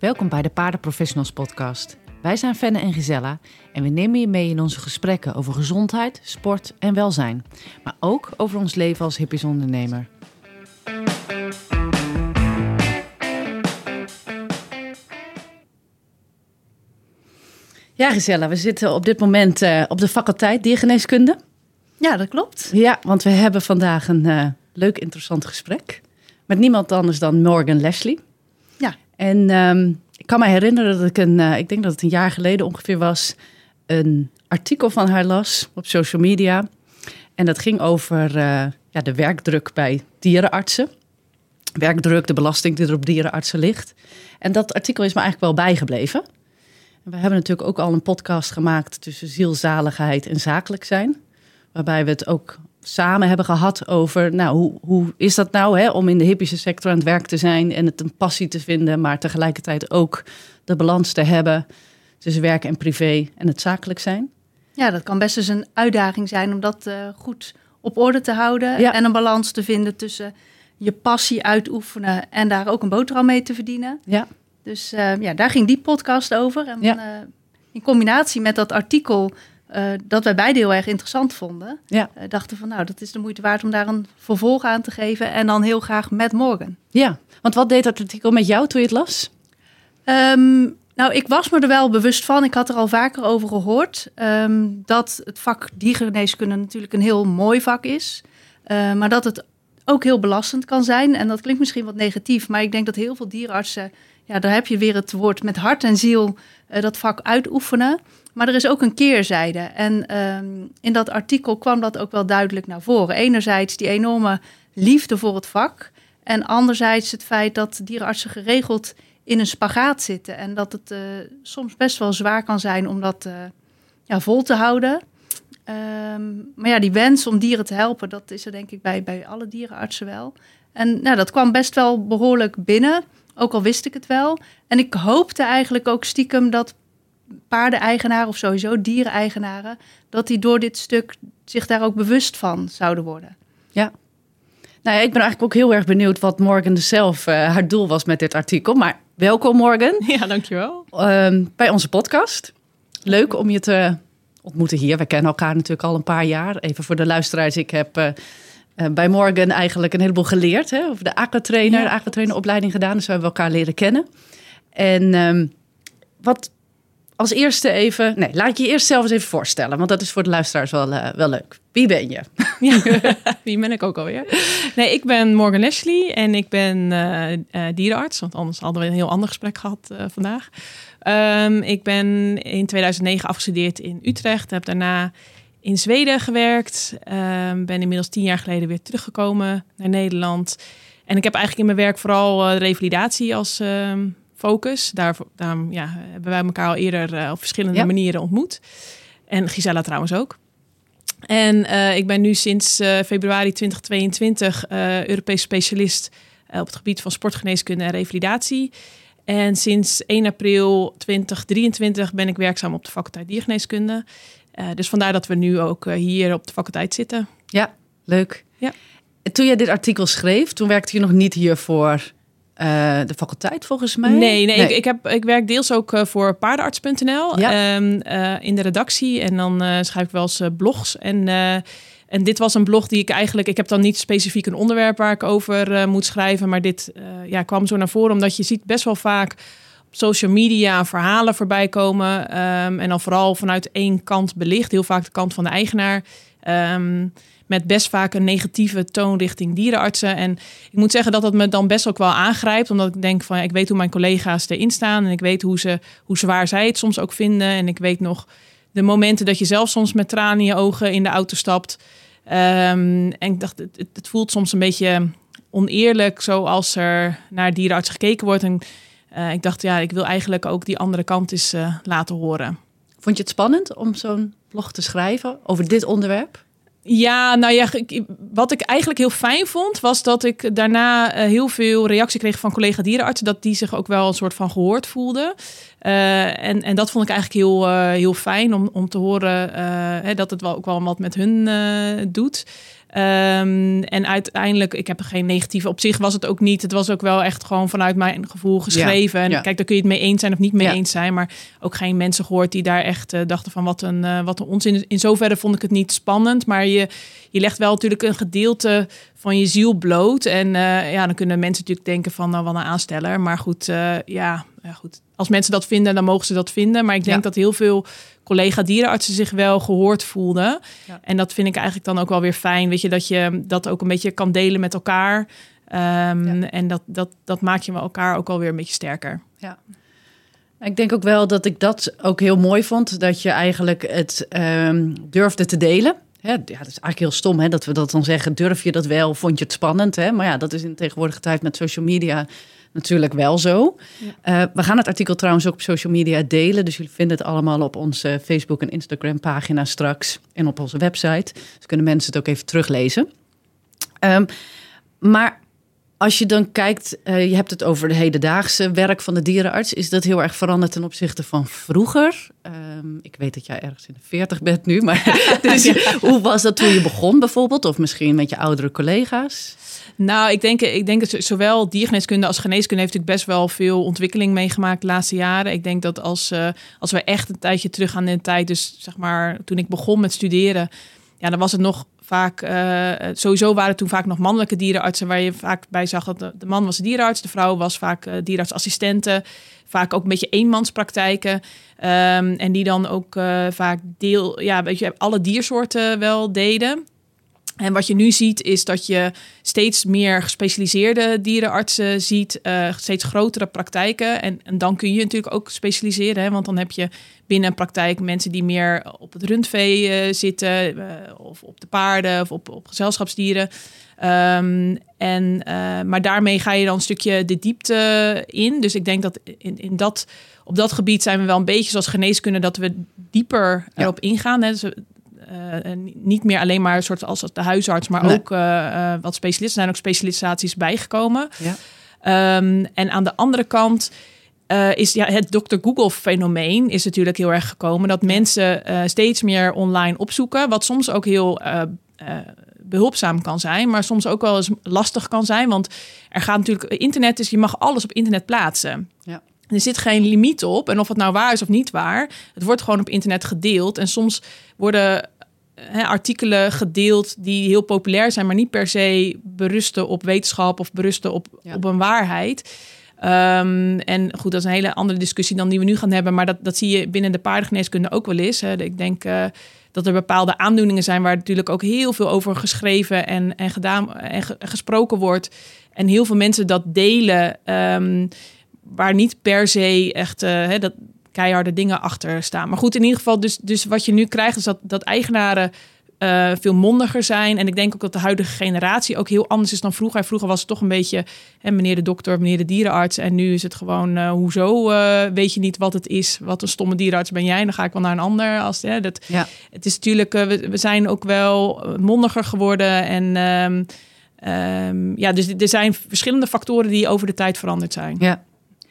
Welkom bij de Paardenprofessionals podcast. Wij zijn Fenne en Gisella en we nemen je mee in onze gesprekken over gezondheid, sport en welzijn. Maar ook over ons leven als hippies ondernemer. Ja, Gisella, we zitten op dit moment uh, op de faculteit diergeneeskunde. Ja, dat klopt. Ja, want we hebben vandaag een uh, leuk, interessant gesprek met niemand anders dan Morgan Leslie. Ja. En um, ik kan me herinneren dat ik een, uh, ik denk dat het een jaar geleden ongeveer was, een artikel van haar las op social media. En dat ging over uh, ja, de werkdruk bij dierenartsen. Werkdruk, de belasting die er op dierenartsen ligt. En dat artikel is me eigenlijk wel bijgebleven. En we hebben natuurlijk ook al een podcast gemaakt tussen zielzaligheid en zakelijk zijn. Waarbij we het ook samen hebben gehad over, nou, hoe, hoe is dat nou hè, om in de hippische sector aan het werk te zijn en het een passie te vinden, maar tegelijkertijd ook de balans te hebben tussen werk en privé en het zakelijk zijn? Ja, dat kan best eens een uitdaging zijn om dat uh, goed op orde te houden ja. en een balans te vinden tussen je passie uitoefenen en daar ook een boterham mee te verdienen. Ja. Dus uh, ja, daar ging die podcast over. En ja. uh, in combinatie met dat artikel uh, dat wij beide heel erg interessant vonden. Ja. Uh, dachten van nou, dat is de moeite waard om daar een vervolg aan te geven. En dan heel graag met Morgan. Ja, want wat deed dat artikel met jou toen je het las? Um, nou, ik was me er wel bewust van. Ik had er al vaker over gehoord. Um, dat het vak diergeneeskunde natuurlijk een heel mooi vak is. Uh, maar dat het ook heel belastend kan zijn. En dat klinkt misschien wat negatief. Maar ik denk dat heel veel dierenartsen... Ja, daar heb je weer het woord met hart en ziel dat vak uitoefenen. Maar er is ook een keerzijde. En um, in dat artikel kwam dat ook wel duidelijk naar voren. Enerzijds die enorme liefde voor het vak. En anderzijds het feit dat dierenartsen geregeld in een spagaat zitten. En dat het uh, soms best wel zwaar kan zijn om dat uh, ja, vol te houden. Um, maar ja, die wens om dieren te helpen, dat is er denk ik bij, bij alle dierenartsen wel. En nou, dat kwam best wel behoorlijk binnen. Ook al wist ik het wel. En ik hoopte eigenlijk ook stiekem dat paardeneigenaren of sowieso diereneigenaren, dat die door dit stuk zich daar ook bewust van zouden worden. Ja. Nou ja, ik ben eigenlijk ook heel erg benieuwd wat Morgan zelf uh, haar doel was met dit artikel. Maar welkom Morgan. Ja, dankjewel. Uh, bij onze podcast. Leuk om je te ontmoeten hier. We kennen elkaar natuurlijk al een paar jaar. Even voor de luisteraars, ik heb uh, bij Morgan eigenlijk een heleboel geleerd. Hè, over de aquatrainer, ja. de aquatraineropleiding gedaan. Dus we hebben elkaar leren kennen. En um, wat als eerste even. Nee, laat je eerst zelf eens even voorstellen, want dat is voor de luisteraars wel, uh, wel leuk. Wie ben je? Wie ben ik ook alweer? Nee, ik ben Morgan Ashley en ik ben uh, uh, dierenarts, want anders hadden we een heel ander gesprek gehad vandaag. Um, ik ben in 2009 afgestudeerd in Utrecht, heb daarna in Zweden gewerkt, um, ben inmiddels tien jaar geleden weer teruggekomen naar Nederland. En ik heb eigenlijk in mijn werk vooral revalidatie als um, focus. Daar, daar ja, hebben wij elkaar al eerder uh, op verschillende ja. manieren ontmoet. En Gisela trouwens ook. En uh, ik ben nu sinds uh, februari 2022 Europees specialist op het gebied van sportgeneeskunde en revalidatie. En sinds 1 april 2023 ben ik werkzaam op de faculteit diergeneeskunde. dus vandaar dat we nu ook hier op de faculteit zitten. Ja, leuk. Ja. Toen je dit artikel schreef, toen werkte je nog niet hier voor uh, de faculteit volgens mij? Nee, nee, nee. Ik, ik, heb, ik werk deels ook uh, voor paardenarts.nl ja. um, uh, in de redactie. En dan schrijf ik wel eens blogs. En, en dit was een blog die ik eigenlijk... Ik heb dan niet specifiek een onderwerp waar ik over moet schrijven. Maar dit ja, kwam zo naar voren omdat je ziet best wel vaak op social media verhalen voorbij komen. Um, en dan vooral vanuit één kant belicht. Heel vaak de kant van de eigenaar. Um, met best vaak een negatieve toon richting dierenartsen. En ik moet zeggen dat dat me dan best ook wel aangrijpt. Omdat ik denk van ja, ik weet hoe mijn collega's erin staan. En ik weet hoe, ze, hoe zwaar zij het soms ook vinden. En ik weet nog de momenten dat je zelf soms met tranen in je ogen in de auto stapt. Um, en ik dacht, het, het, voelt soms een beetje oneerlijk zoals er naar dierenartsen gekeken wordt. En uh, ik dacht, ja, ik wil eigenlijk ook die andere kant eens uh, laten horen. Vond je het spannend om zo'n blog te schrijven over dit onderwerp? Ja, nou ja, wat ik eigenlijk heel fijn vond, was dat ik daarna uh, heel veel reactie kreeg van collega dierenartsen, dat die zich ook wel een soort van gehoord voelden. Uh, en, en dat vond ik eigenlijk heel, uh, heel fijn om, om te horen hè, dat het wel ook wel wat met hun doet. Ehm, en uiteindelijk, ik heb er geen negatieve. Op zich was het ook niet. Het was ook wel echt gewoon vanuit mijn gevoel geschreven. en kijk, daar kun je het mee eens zijn of niet mee eens zijn. Maar ook geen mensen gehoord die daar echt uh, dachten van wat een, uh, wat een onzin. In zoverre vond ik het niet spannend. Maar je, je legt wel natuurlijk een gedeelte van je ziel bloot. En uh, ja, dan kunnen mensen natuurlijk denken van nou, wat een aansteller. Maar goed, ja, ja, goed. Als mensen dat vinden, dan mogen ze dat vinden. Maar ik denk dat heel veel collega dierenartsen zich wel gehoord voelden. En dat vind ik eigenlijk dan ook wel weer fijn. Weet je, dat je dat ook een beetje kan delen met elkaar. Um, En dat, dat, dat maakt je elkaar ook alweer een beetje sterker. Ja. Ik denk ook wel dat ik dat ook heel mooi vond. Dat je eigenlijk het um, durfde te delen. Ja, dat is eigenlijk heel stom hè, dat we dat dan zeggen. Durf je dat wel? Vond je het spannend? Hè? Maar ja, dat is in de tegenwoordige tijd met social media natuurlijk wel zo. Uh, we gaan het artikel trouwens ook op social media delen. Dus jullie vinden het allemaal op onze Facebook en Instagram pagina straks. En op onze website. Dus kunnen mensen het ook even teruglezen. Um, maar als je dan kijkt, uh, je hebt het over de hedendaagse werk van de dierenarts. Is dat heel erg veranderd ten opzichte van vroeger? Um, ik weet dat jij ergens in de 40 bent nu, maar dus, hoe was dat toen je begon bijvoorbeeld? Of misschien met je oudere collega's? Nou, ik denk, ik denk dat zowel diergeneeskunde als geneeskunde heeft natuurlijk best wel veel ontwikkeling meegemaakt de laatste jaren. Ik denk dat als, uh, als we echt een tijdje terug gaan in de tijd, dus zeg maar toen ik begon met studeren, ja, dan was het nog vaak, uh, sowieso waren toen vaak nog mannelijke dierenartsen, waar je vaak bij zag dat de, man was de dierenarts, de vrouw was vaak uh, dierenartsassistenten, vaak ook een beetje eenmanspraktijken. Um, en die dan ook uh, vaak deel, ja, weet je, alle diersoorten wel deden. En wat je nu ziet is dat je steeds meer gespecialiseerde dierenartsen ziet, uh, steeds grotere praktijken. En, en, dan kun je natuurlijk ook specialiseren, hè, want dan heb je binnen een praktijk mensen die meer op het rundvee uh, zitten, uh, of op de paarden of op, op gezelschapsdieren. Um, en, maar daarmee ga je dan een stukje de diepte in. Dus ik denk dat in, in dat, op dat gebied zijn we wel een beetje zoals geneeskunde, dat we dieper erop ingaan. Hè. Dus niet meer alleen maar een soort als de huisarts, maar nee. ook uh, wat specialisten. Er zijn ook specialisaties bijgekomen. Ja. Um, en aan de andere kant uh, is ja, het Dr. Google-fenomeen is natuurlijk heel erg gekomen. Dat mensen steeds meer online opzoeken, wat soms ook heel behulpzaam kan zijn, maar soms ook wel eens lastig kan zijn. Want er gaat natuurlijk internet, dus je mag alles op internet plaatsen. Ja. Er zit geen limiet op. En of het nou waar is of niet waar, het wordt gewoon op internet gedeeld. En soms worden hè, artikelen gedeeld die heel populair zijn, maar niet per se berusten op wetenschap of berusten op, ja. op een waarheid. Um, en goed, dat is een hele andere discussie dan die we nu gaan hebben. Maar dat, dat zie je binnen de paardengeneeskunde ook wel eens. Hè. Ik denk uh, dat er bepaalde aandoeningen zijn waar natuurlijk ook heel veel over geschreven en, en gedaan en gesproken wordt. En heel veel mensen dat delen. Um, waar niet per se echt uh, hè, dat keiharde dingen achter staan. Maar goed, in ieder geval, dus, dus wat je nu krijgt, is dat, dat eigenaren uh, veel mondiger zijn. En ik denk ook dat de huidige generatie ook heel anders is dan vroeger. Vroeger was het toch een beetje hè, meneer de dokter, meneer de dierenarts. En nu is het gewoon, uh, hoezo uh, weet je niet wat het is? Wat een stomme dierenarts ben jij? Dan ga ik wel naar een ander. Als, hè, dat, ja. Het is natuurlijk, we, we, zijn ook wel mondiger geworden. En um, um, ja, dus er zijn verschillende factoren die over de tijd veranderd zijn. Ja.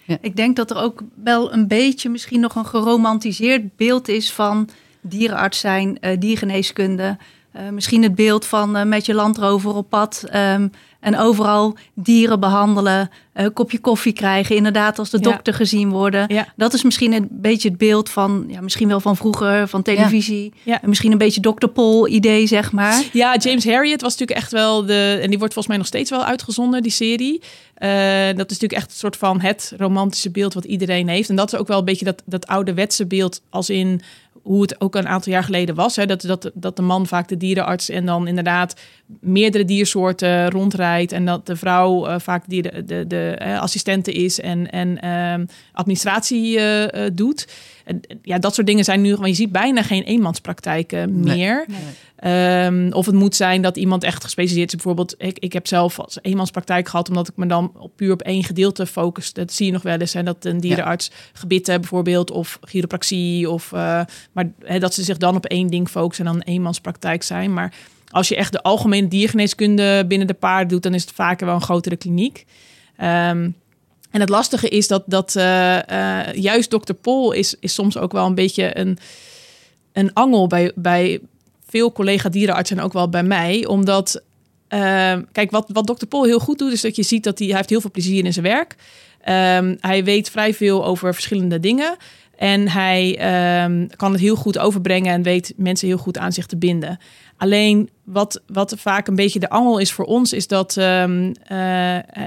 Ja. Ik denk dat er ook wel een beetje misschien nog een geromantiseerd beeld is van dierenarts zijn, uh, diergeneeskunde. Uh, misschien het beeld van uh, met je landrover op pad um, en overal dieren behandelen, een kopje koffie krijgen, inderdaad als de ja. dokter gezien worden. Ja. Dat is misschien een beetje het beeld van, ja, misschien wel van vroeger, van televisie. Ja. En misschien een beetje Dr. Paul idee, zeg maar. Ja, James Harriet was natuurlijk echt wel de, en die wordt volgens mij nog steeds wel uitgezonden, die serie. Uh, dat is natuurlijk echt een soort van het romantische beeld wat iedereen heeft. En dat is ook wel een beetje dat, dat ouderwetse beeld als in hoe het ook een aantal jaar geleden was. Hè, dat, dat, dat de man vaak de dierenarts en dan inderdaad meerdere diersoorten rondrijdt. En dat de vrouw uh, vaak de, de, de uh, assistente is en, en uh, administratie uh, doet. En, ja, dat soort dingen zijn nu, want je ziet bijna geen eenmanspraktijken meer. Nee, nee. Um, of het moet zijn dat iemand echt gespecialiseerd is. Bijvoorbeeld, ik, ik heb zelf als eenmanspraktijk gehad, omdat ik me dan op, puur op één gedeelte focus. Dat zie je nog wel eens. Hè, dat een dierenarts ja. gebitten bijvoorbeeld, of chiropractie. Of, uh, maar hè, dat ze zich dan op één ding focussen en dan een eenmanspraktijk zijn. Maar als je echt de algemene diergeneeskunde binnen de paard doet, dan is het vaker wel een grotere kliniek. Um, en het lastige is dat, dat uh, uh, juist dokter Pol is, is soms ook wel een beetje een, een angel bij, bij veel collega dierenartsen en ook wel bij mij. Omdat, uh, kijk, wat, wat dokter Pol heel goed doet, is dat je ziet dat hij, hij heeft heel veel plezier in zijn werk. Um, hij weet vrij veel over verschillende dingen. En hij um, kan het heel goed overbrengen en weet mensen heel goed aan zich te binden. Alleen wat, wat vaak een beetje de angel is voor ons, is dat. Um, uh,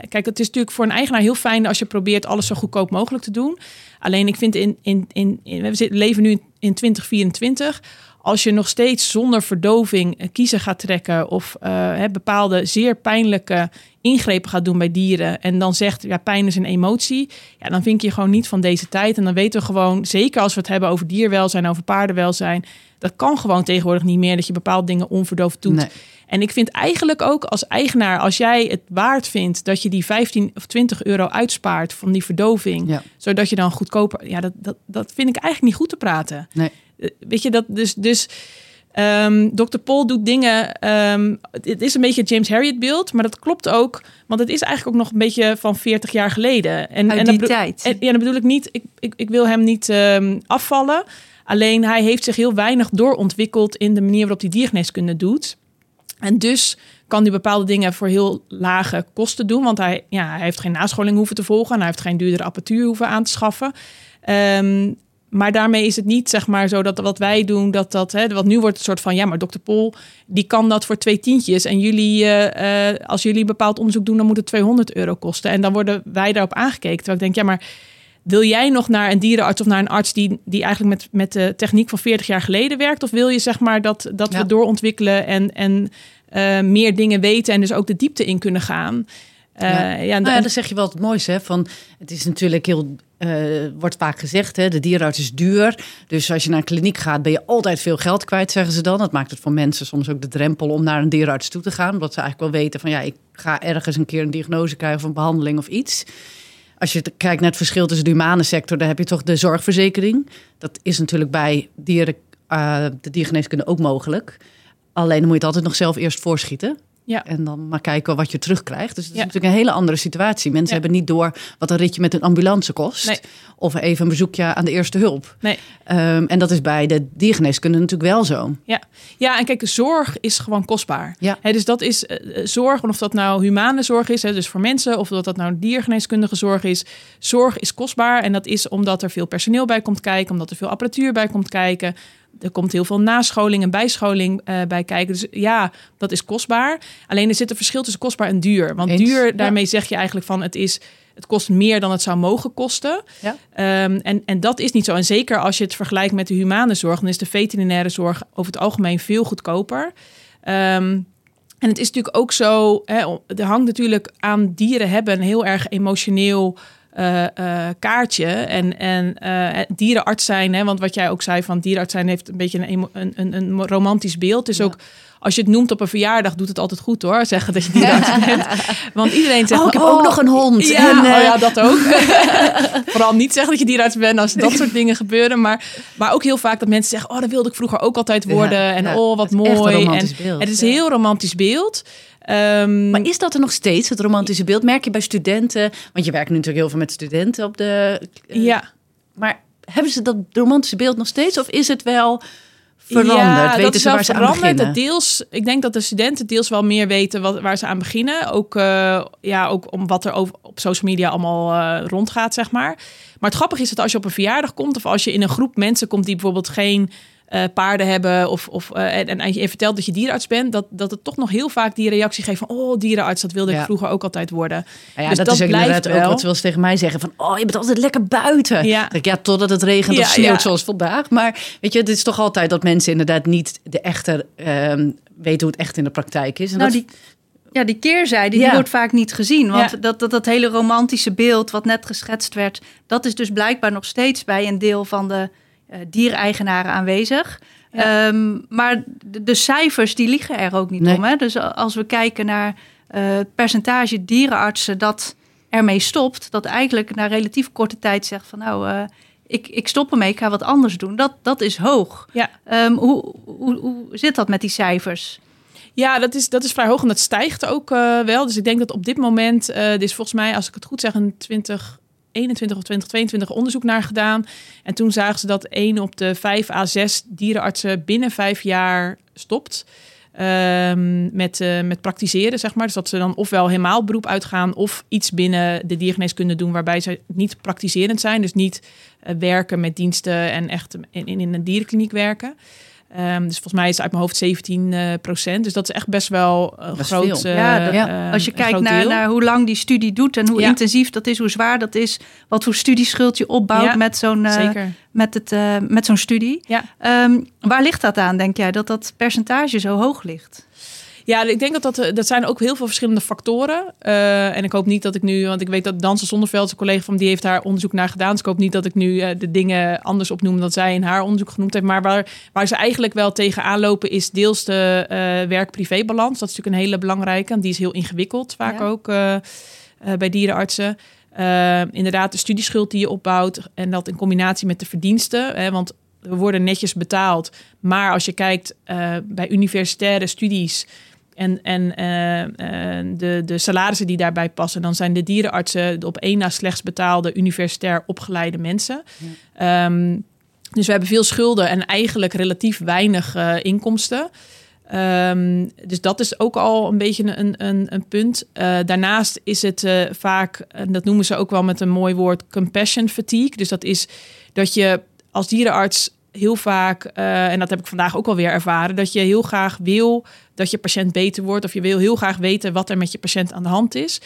kijk, het is natuurlijk voor een eigenaar heel fijn als je probeert alles zo goedkoop mogelijk te doen. Alleen ik vind in. in, in, in we leven nu in 2024 als je nog steeds zonder verdoving kiezen gaat trekken of uh, bepaalde zeer pijnlijke ingrepen gaat doen bij dieren en dan zegt ja pijn is een emotie, ja dan vind je gewoon niet van deze tijd en dan weten we gewoon zeker als we het hebben over dierwelzijn, over paardenwelzijn, dat kan gewoon tegenwoordig niet meer dat je bepaalde dingen onverdoofd doet. Nee. En ik vind eigenlijk ook als eigenaar, als jij het waard vindt dat je die 15 of 20 euro uitspaart van die verdoving, ja. zodat je dan goedkoper, ja, dat, dat, dat vind ik eigenlijk niet goed te praten. Nee. Weet je dat dus. dus Um, Dr. Paul doet dingen. Um, het is een beetje het James Harriet beeld, maar dat klopt ook. Want het is eigenlijk ook nog een beetje van 40 jaar geleden. En, Uit en die tijd. En, ja, dat bedoel ik niet. Ik, ik, ik wil hem niet um, afvallen. Alleen hij heeft zich heel weinig doorontwikkeld in de manier waarop hij diergeneeskunde doet. En dus kan hij bepaalde dingen voor heel lage kosten doen. Want hij, ja, hij heeft geen nascholing hoeven te volgen. En hij heeft geen duurdere apparatuur hoeven aan te schaffen. Um, maar daarmee is het niet zeg maar zo dat wat wij doen, dat dat, hè, wat nu wordt een soort van, ja, maar dokter Pol, die kan dat voor twee tientjes. En jullie, uh, uh, als jullie bepaald onderzoek doen, dan moet het 200 euro kosten. En dan worden wij daarop aangekeken. Terwijl ik denk, ja, maar wil jij nog naar een dierenarts of naar een arts die, die eigenlijk met, met de techniek van 40 jaar geleden werkt? Of wil je zeg maar dat, dat ja. we doorontwikkelen en, en uh, meer dingen weten en dus ook de diepte in kunnen gaan? Uh, ja. ja, nou ja, dan zeg je wel het mooiste. Hè? Van, het is natuurlijk heel uh, wordt vaak gezegd, hè, de dierenarts is duur. Dus als je naar een kliniek gaat, ben je altijd veel geld kwijt, zeggen ze dan. Dat maakt het voor mensen soms ook de drempel om naar een dierenarts toe te gaan. Omdat ze eigenlijk wel weten van ja, ik ga ergens een keer een diagnose krijgen of een behandeling of iets. Als je kijkt naar het verschil tussen de humane sector, dan heb je toch de zorgverzekering. Dat is natuurlijk bij dieren, uh, de diergeneeskunde ook mogelijk. Alleen dan moet je het altijd nog zelf eerst voorschieten. Ja. En dan maar kijken wat je terugkrijgt. Dus het is ja. natuurlijk een hele andere situatie. Mensen ja. hebben niet door wat een ritje met een ambulance kost. Nee. Of even een bezoekje aan de eerste hulp. Nee. Um, en dat is bij de diergeneeskunde natuurlijk wel zo. Ja, ja en kijk, zorg is gewoon kostbaar. Ja. He, dus dat is uh, zorg, of dat nou humane zorg is, he, dus voor mensen, of dat dat nou diergeneeskundige zorg is. Zorg is kostbaar en dat is omdat er veel personeel bij komt kijken, omdat er veel apparatuur bij komt kijken er komt heel veel nascholing en bijscholing uh, bij kijken. Dus ja, dat is kostbaar. Alleen er zit een verschil tussen kostbaar en duur. Want Eens. duur, daarmee ja. zeg je eigenlijk van het is. Het kost meer dan het zou mogen kosten. Ja. Um, en, en dat is niet zo. En zeker als je het vergelijkt met de humane zorg, dan is de veterinaire zorg over het algemeen veel goedkoper. Um, en het is natuurlijk ook zo, hè, er hangt natuurlijk aan dieren hebben een heel erg emotioneel uh, uh, kaartje. En, en uh, dierenarts zijn, hè, want wat jij ook zei van dierenarts zijn heeft een beetje een, een, een, een romantisch beeld. Dus ja. ook als je het noemt op een verjaardag, doet het altijd goed hoor. Zeggen dat je dierenarts bent. Want iedereen zegt, oh, ik heb ook nog een hond. Ja, en, oh, ja dat ook. Vooral niet zeggen dat je dierenarts bent als dat soort dingen gebeuren. Maar, maar ook heel vaak dat mensen zeggen, oh, dat wilde ik vroeger ook altijd worden. Ja, en oh, wat mooi. en, het is een heel romantisch beeld. Um, maar is dat er nog steeds, het romantische beeld? Merk je bij studenten? Want je werkt nu natuurlijk heel veel met studenten op de. Uh, ja. Maar hebben ze dat romantische beeld nog steeds? Of is het wel veranderd? Ja, weten dat ze waar ze aan beginnen? Deels, ik denk dat de studenten deels wel meer weten wat, waar ze aan beginnen. Ook, uh, ja, ook om wat er over, op social media allemaal uh, rondgaat, zeg maar. Maar het grappige is dat als je op een verjaardag komt... of als je in een groep mensen komt die bijvoorbeeld geen uh, paarden hebben of, of uh, en, en je vertelt dat je dierenarts bent, dat, dat het toch nog heel vaak die reactie geeft van oh dierenarts, dat wilde ik vroeger ook altijd worden. Ja, ja dus dat, dat is blijft ook wat ze tegen mij zeggen van oh je bent altijd lekker buiten. Ja, ja totdat het regent of sneeuwt zoals vandaag. Maar weet je, het is toch altijd dat mensen inderdaad niet de echte um, weten hoe het echt in de praktijk is. En nou, dat... die, ja, die keerzijde, die ja. wordt vaak niet gezien. Want ja. dat, dat, dat hele romantische beeld wat net geschetst werd, dat is dus blijkbaar nog steeds bij een deel van de uh, diereigenaren aanwezig. Ja. Um, maar de, de, cijfers die liegen er ook niet nee. om. Hè? Dus als we kijken naar uh, het percentage dierenartsen dat ermee stopt, dat eigenlijk na relatief korte tijd zegt van nou, uh, ik, ik stop ermee, ik ga wat anders doen. Dat, dat is hoog. Ja. Um, hoe, hoe, hoe zit dat met die cijfers? Ja, dat is, dat is vrij hoog en dat stijgt ook uh, wel. Dus ik denk dat op dit moment, uh, dit is volgens mij, als ik het goed zeg, een 20, 21 of 2022 onderzoek naar gedaan. En toen zagen ze dat 1 op de 5 à 6 dierenartsen binnen vijf jaar stopt. ehm, met, eh, met praktiseren, zeg maar. Dus dat ze dan ofwel helemaal beroep uitgaan... of iets binnen de diergeneeskunde doen... waarbij ze niet praktiserend zijn. Dus niet eh, werken met diensten en echt in, in, in een dierenkliniek werken. Ehm, dus volgens mij is het uit mijn hoofd 17 eh, procent. Dus dat is echt best wel een groot... eh, Ja, dat- eh, Als je kijkt naar, naar hoe lang die studie doet en hoe Ja. intensief dat is, hoe zwaar dat is, wat voor studieschuld je opbouwt met zo'n eh, met het, eh, met zo'n studie. Ehm, waar ligt dat aan, denk jij, dat dat percentage zo hoog ligt? Ja, ik denk dat dat, eh, dat zijn ook heel veel verschillende factoren. Eh, en ik hoop niet dat ik nu, want ik weet dat Dansen Zonderveld, een collega van die heeft daar onderzoek naar gedaan. Dus ik hoop niet dat ik nu eh, de dingen anders opnoem dan zij in haar onderzoek genoemd heeft. Maar waar, waar ze eigenlijk wel tegenaan lopen is deels de eh werk-privé-balans. Dat is natuurlijk een hele belangrijke. En die is heel ingewikkeld vaak Ja. ook bij dierenartsen. Inderdaad, de studieschuld die je opbouwt en dat in combinatie met de verdiensten. Hè, want we worden netjes betaald. Maar als je kijkt bij universitaire studies en, en eh, eh, de, de salarissen die daarbij passen, dan zijn de dierenartsen de op één na slechts betaalde universitair opgeleide mensen. Ehm, dus we hebben veel schulden en eigenlijk relatief weinig eh, inkomsten. Ehm, dus dat is ook al een beetje een, een, een punt. Daarnaast is het vaak, en dat noemen ze ook wel met een mooi woord, compassion fatigue. Dus dat is dat je als dierenarts heel vaak, en dat heb ik vandaag ook alweer ervaren, dat je heel graag wil dat je patiënt beter wordt. Of je wil heel graag weten wat er met je patiënt aan de hand is.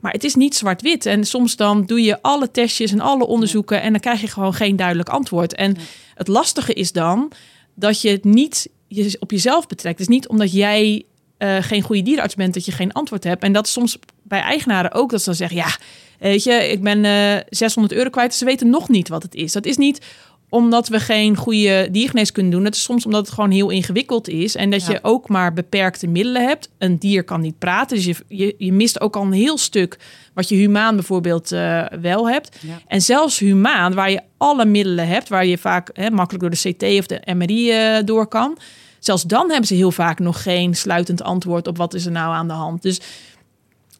Maar het is niet zwart-wit. En soms dan doe je alle testjes en alle onderzoeken en dan krijg je gewoon geen duidelijk antwoord. En het lastige is dan dat je het niet je op jezelf betrekt. Het is niet omdat jij eh, geen goede dierenarts bent dat je geen antwoord hebt. En dat soms bij eigenaren ook dat ze dan zeggen: ja, weet je, ik ben eh 600 euro kwijt. Ze weten nog niet wat het is. Dat is niet omdat we geen goede diergenees kunnen doen. Het is soms omdat het gewoon heel ingewikkeld is. En dat Ja. je ook maar beperkte middelen hebt. Een dier kan niet praten. Dus je, je, je mist ook al een heel stuk wat je humaan bijvoorbeeld eh, wel hebt. Ja. En zelfs humaan, waar je alle middelen hebt, waar je vaak hè, makkelijk door de CT of de MRI eh, door kan. Zelfs dan hebben ze heel vaak nog geen sluitend antwoord op wat is er nou aan de hand. Dus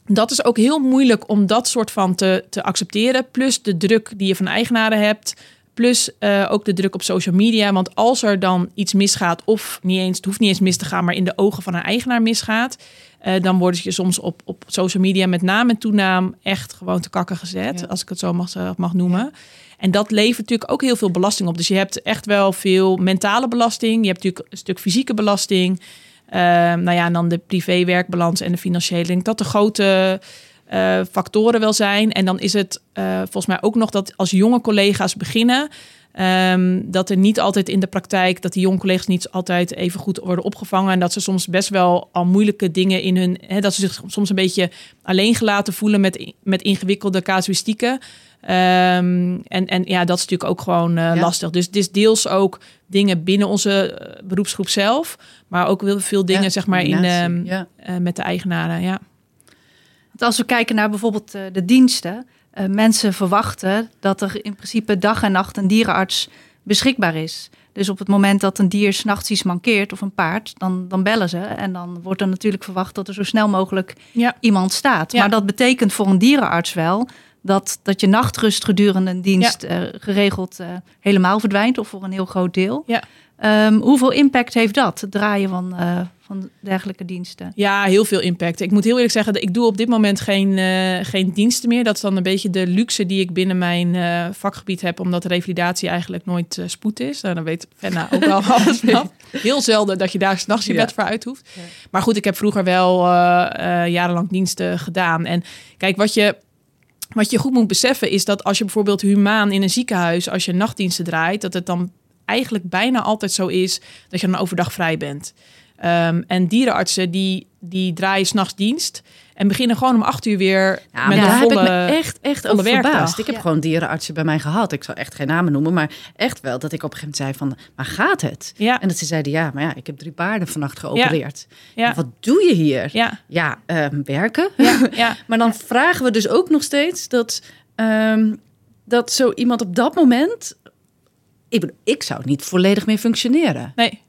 dat is ook heel moeilijk om dat soort van te, te accepteren. Plus de druk die je van eigenaren hebt. Plus eh, ook de druk op social media. Want als er dan iets misgaat, of niet eens, het hoeft niet eens mis te gaan, maar in de ogen van een eigenaar misgaat. eh, dan worden je soms op, op social media met naam en toenaam echt gewoon te kakken gezet. Ja. Als ik het zo mag, eh, mag noemen. En dat levert natuurlijk ook heel veel belasting op. Dus je hebt echt wel veel mentale belasting. Je hebt natuurlijk een stuk fysieke belasting. Ehm, nou ja, en dan de privé-werkbalans en de financiële. Ik denk dat de grote eh, factoren wel zijn. En dan is het eh, volgens mij ook nog dat als jonge collega's beginnen. ehm, dat er niet altijd in de praktijk, dat die jonge collega's niet altijd even goed worden opgevangen. En dat ze soms best wel al moeilijke dingen in hun. Hè, dat ze zich soms een beetje alleen gelaten voelen met, met ingewikkelde casuïstieken. Ehm, en, en ja, dat is natuurlijk ook gewoon eh, Ja. lastig. Dus het is deels ook dingen binnen onze beroepsgroep zelf. Maar ook heel veel dingen, Ja, zeg maar, in, ehm, ja. eh, met de eigenaren. Ja. Als we kijken naar bijvoorbeeld eh, de diensten, eh, mensen verwachten dat er in principe dag en nacht een dierenarts beschikbaar is. Dus op het moment dat een dier s'nachts iets mankeert of een paard, dan, dan bellen ze. En dan wordt er natuurlijk verwacht dat er zo snel mogelijk Ja. iemand staat. Ja. Maar dat betekent voor een dierenarts wel dat, dat je nachtrust gedurende een dienst eh, geregeld helemaal verdwijnt of voor een heel groot deel. Ehm, hoeveel impact heeft dat, het draaien van, eh, van dergelijke diensten? Ja, heel veel impact. Ik moet heel eerlijk zeggen, ik doe op dit moment geen, eh, geen diensten meer. Dat is dan een beetje de luxe die ik binnen mijn eh, vakgebied heb, omdat revalidatie eigenlijk nooit spoed is. Nou, dan weet Fenna ook wel alles van. Heel zelden dat je daar s'nachts je Ja. bed voor uit hoeft. Ja. Maar goed, ik heb vroeger wel eh, eh, jarenlang diensten gedaan. En kijk, wat je, wat je goed moet beseffen is dat als je bijvoorbeeld humaan in een ziekenhuis, als je nachtdiensten draait, dat het dan eigenlijk bijna altijd zo is dat je dan overdag vrij bent. Ehm, en dierenartsen die, die draaien s'nachts dienst en beginnen gewoon om acht uur weer Ja, met een volle... heb ik me echt, echt volle over werkdag. verbaasd. Ik heb Ja. gewoon dierenartsen bij mij gehad. Ik zal echt geen namen noemen, maar echt wel dat ik op een gegeven moment zei van, maar gaat het? Ja, En dat ze zeiden, ja, maar ja, ik heb drie paarden vannacht geopereerd. ja, Wat doe je hier? ja, Ja, ehm, werken. ja, ja. Maar dan vragen we dus ook nog steeds dat, ehm, dat zo iemand op dat moment... Ik, ik zou niet volledig meer functioneren. Nee.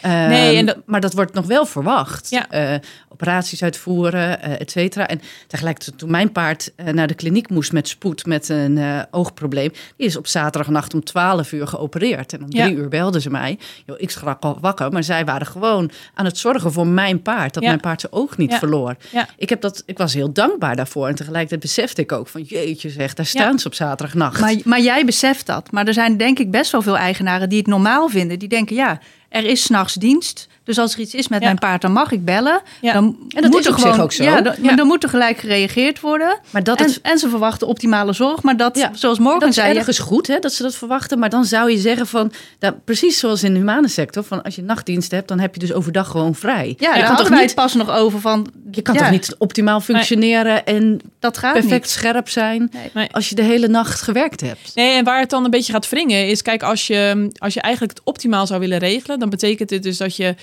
Ehm, Nee, en dat- Maar dat wordt nog wel verwacht. Ja. Eh, operaties uitvoeren, eh et cetera. En tegelijkertijd toen mijn paard eh, naar de kliniek moest met spoed met een eh, oogprobleem, die is op zaterdagnacht om 12 uur geopereerd. En om Ja. drie uur belden ze mij. Yo, ik schrak al wakker, maar zij waren gewoon aan het zorgen voor mijn paard, dat Ja. mijn paard zijn oog niet Ja. verloor. Ja. Ik, heb dat, ik was heel dankbaar daarvoor. En tegelijkertijd besefte ik ook van jeetje zeg, daar staan ze op zaterdagnacht. Maar, maar jij beseft dat. Maar er zijn denk ik best wel veel eigenaren die het normaal vinden. Die denken, ja, er is s'nachts dienst. Dus als er iets is met Ja. mijn paard, dan mag ik bellen. Ja. Dan En dat moet is er op zich ook zo. Ja, dan, Ja. dan moet er gelijk gereageerd worden. Maar dat en, het- en ze verwachten optimale zorg. Maar dat, Ja. zoals En Morgan dat is zei... ergens goed hè, dat ze dat verwachten. Maar dan zou je zeggen van, nou, precies zoals in de humane sector, van als je nachtdiensten hebt, dan heb je dus overdag gewoon vrij. Ja, je daar kan, toch niet, het pas nog over van... je kan ja, toch niet optimaal functioneren en Dat gaat perfect niet. scherp zijn. Nee. als je de hele nacht gewerkt hebt. Nee, en waar het dan een beetje gaat wringen is, kijk, als je, als je eigenlijk het optimaal zou willen regelen, dan betekent dit dus dat je,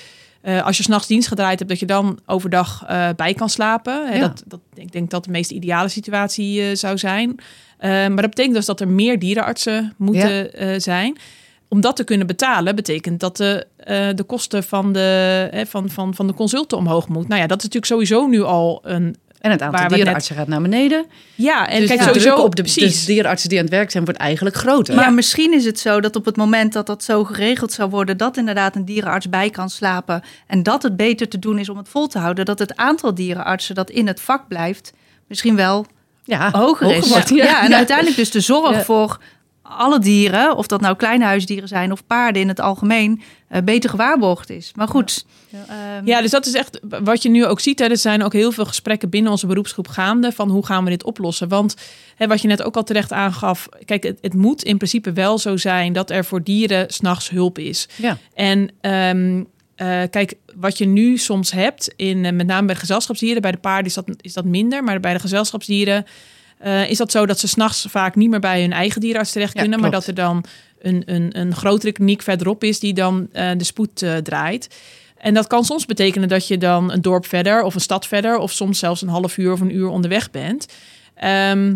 eh, als je s'nachts dienst gedraaid hebt, dat je dan overdag eh, bij kan slapen. Hè, Ja. dat, dat, ik denk dat de meest ideale situatie eh, zou zijn. Maar dat betekent dus dat er meer dierenartsen moeten zijn. Om dat te kunnen betalen, betekent dat de, de kosten van de, hè, van, van, van de consulten omhoog moet. Nou ja, dat is natuurlijk sowieso nu al een. En het aantal dierenartsen gaat naar beneden. Ja, en dus kijk, sowieso druk op de, precies. de dierenartsen die aan het werk zijn, wordt eigenlijk groter. Maar misschien is het zo dat op het moment dat dat zo geregeld zou worden, dat inderdaad een dierenarts bij kan slapen en dat het beter te doen is om het vol te houden, dat het aantal dierenartsen dat in het vak blijft misschien wel ja, hoger is. wordt. Ja, en uiteindelijk dus de zorg Ja. voor alle dieren, of dat nou kleine huisdieren zijn of paarden in het algemeen, eh, beter gewaarborgd is. Maar goed. ehm, Ja, dus dat is echt wat je nu ook ziet. Hè, er zijn ook heel veel gesprekken binnen onze beroepsgroep gaande van hoe gaan we dit oplossen. Want hè, wat je net ook al terecht aangaf, kijk, het, het moet in principe wel zo zijn dat er voor dieren s'nachts hulp is. Ja. En ehm, eh, kijk, wat je nu soms hebt, in, eh, met name bij de gezelschapsdieren, bij de paarden is dat, is dat minder, maar bij de gezelschapsdieren eh, is dat zo dat ze s'nachts vaak niet meer bij hun eigen dierenarts terecht Ja, kunnen, maar dat er dan een, een, een grotere kliniek verderop is die dan eh, de spoed eh, draait. En dat kan soms betekenen dat je dan een dorp verder of een stad verder, of soms zelfs een half uur of een uur onderweg bent. Ehm,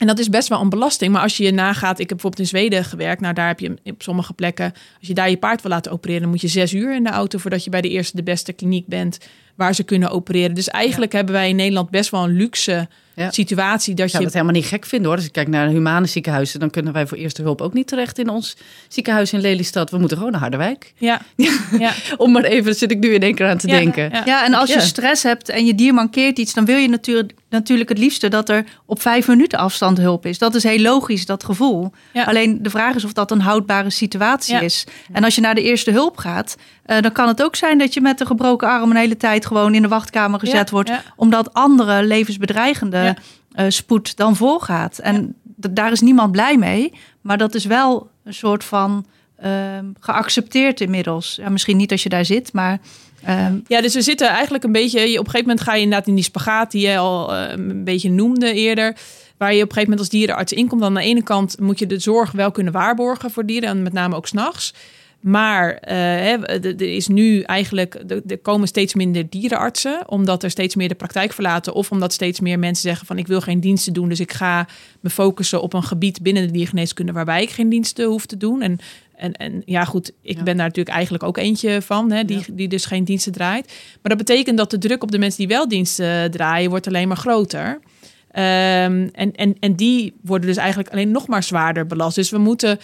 en dat is best wel een belasting. Maar als je je nagaat, ik heb bijvoorbeeld in Zweden gewerkt. Nou, daar heb je op sommige plekken, als je daar je paard wil laten opereren, dan moet je zes uur in de auto voordat je bij de eerste de beste kliniek bent waar ze kunnen opereren. Dus eigenlijk hebben wij in Nederland best wel een luxe Ja. situatie dat Ik zou je. dat helemaal niet gek vinden hoor. Als ik kijk naar humane ziekenhuizen, dan kunnen wij voor eerste hulp ook niet terecht in ons ziekenhuis in Lelystad. We moeten gewoon naar Harderwijk. Ja, ja, Om maar even, daar zit ik nu in één keer aan te Ja, denken. ja. Ja, en als je Ja. stress hebt en je dier mankeert iets, dan wil je natuurlijk, natuurlijk het liefste dat er op vijf minuten afstand hulp is. Dat is heel logisch, dat gevoel. Ja. Alleen de vraag is of dat een houdbare situatie Ja. is. En als je naar de eerste hulp gaat, eh, dan kan het ook zijn dat je met een gebroken arm een hele tijd gewoon in de wachtkamer gezet Ja, wordt. ja. Omdat andere levensbedreigende Ja. eh, spoed dan voorgaat. En daar is niemand blij mee. Maar dat is wel een soort van ehm, geaccepteerd inmiddels. Ja, misschien niet als je daar zit, maar... ehm, Ja, dus we zitten eigenlijk een beetje. Op een gegeven moment ga je inderdaad in die spagaat die je al eh, een beetje noemde eerder. Waar je op een gegeven moment als dierenarts inkomt. Aan de ene kant moet je de zorg wel kunnen waarborgen voor dieren. En met name ook s'nachts. Maar eh, hè, er is nu eigenlijk, er- komen steeds minder dierenartsen, omdat er steeds meer de praktijk verlaten. Of omdat steeds meer mensen zeggen van ik wil geen diensten doen, dus ik ga me focussen op een gebied binnen de diergeneeskunde waarbij ik geen diensten hoef te doen. En, en, en ja goed, ik Ja. ben daar natuurlijk eigenlijk ook eentje van, hè, die, Ja. die dus geen diensten draait. Maar dat betekent dat de druk op de mensen die wel diensten draaien, wordt alleen maar groter. Ehm, en, en, en die worden dus eigenlijk alleen nog maar zwaarder belast. Dus we moeten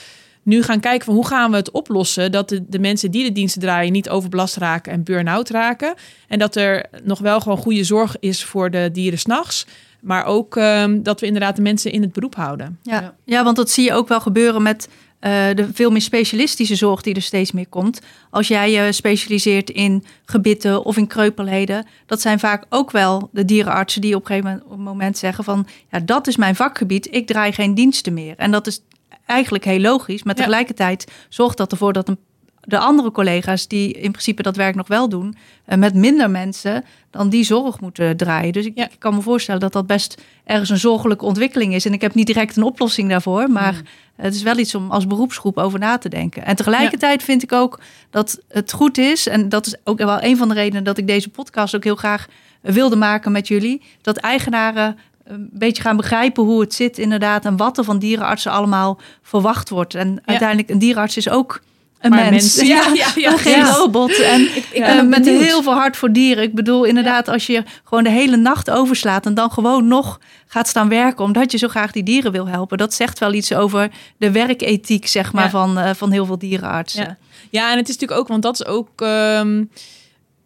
nu gaan kijken van hoe gaan we het oplossen dat de, de mensen die de diensten draaien niet overbelast raken en burn-out raken. En dat er nog wel gewoon goede zorg is voor de dieren s'nachts. Maar ook ehm, dat we inderdaad de mensen in het beroep houden. Ja. Ja. Want dat zie je ook wel gebeuren met eh, de veel meer specialistische zorg die er steeds meer komt. Als jij je specialiseert in gebitten of in kreupelheden, dat zijn vaak ook wel de dierenartsen die op een gegeven moment- moment zeggen van ja, dat is mijn vakgebied, ik draai geen diensten meer. En dat is eigenlijk heel logisch, maar tegelijkertijd zorgt dat ervoor dat een, de andere collega's die in principe dat werk nog wel doen, eh, met minder mensen dan die zorg moeten draaien. Dus ik, Ja. ik kan me voorstellen dat dat best ergens een zorgelijke ontwikkeling is. En ik heb niet direct een oplossing daarvoor, maar Hmm. het is wel iets om als beroepsgroep over na te denken. En tegelijkertijd vind ik ook dat het goed is, en dat is ook wel een van de redenen dat ik deze podcast ook heel graag wilde maken met jullie, dat eigenaren een beetje gaan begrijpen hoe het zit inderdaad en wat er van dierenartsen allemaal verwacht wordt. En uiteindelijk een dierenarts is ook een mens. mensen, ja, ja, ja. geen Ja. robot. En Ik eh, ben met heel veel hart voor dieren. Ik bedoel, inderdaad, als je gewoon de hele nacht overslaat en dan gewoon nog gaat staan werken omdat je zo graag die dieren wil helpen. Dat zegt wel iets over de werkethiek, zeg maar, Ja. van, eh, van heel veel dierenartsen. Ja. Ja, en het is natuurlijk ook, want dat is ook ehm,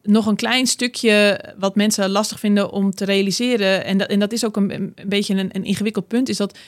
nog een klein stukje wat mensen lastig vinden om te realiseren. En dat, en dat is ook een, een beetje een, een ingewikkeld punt, is dat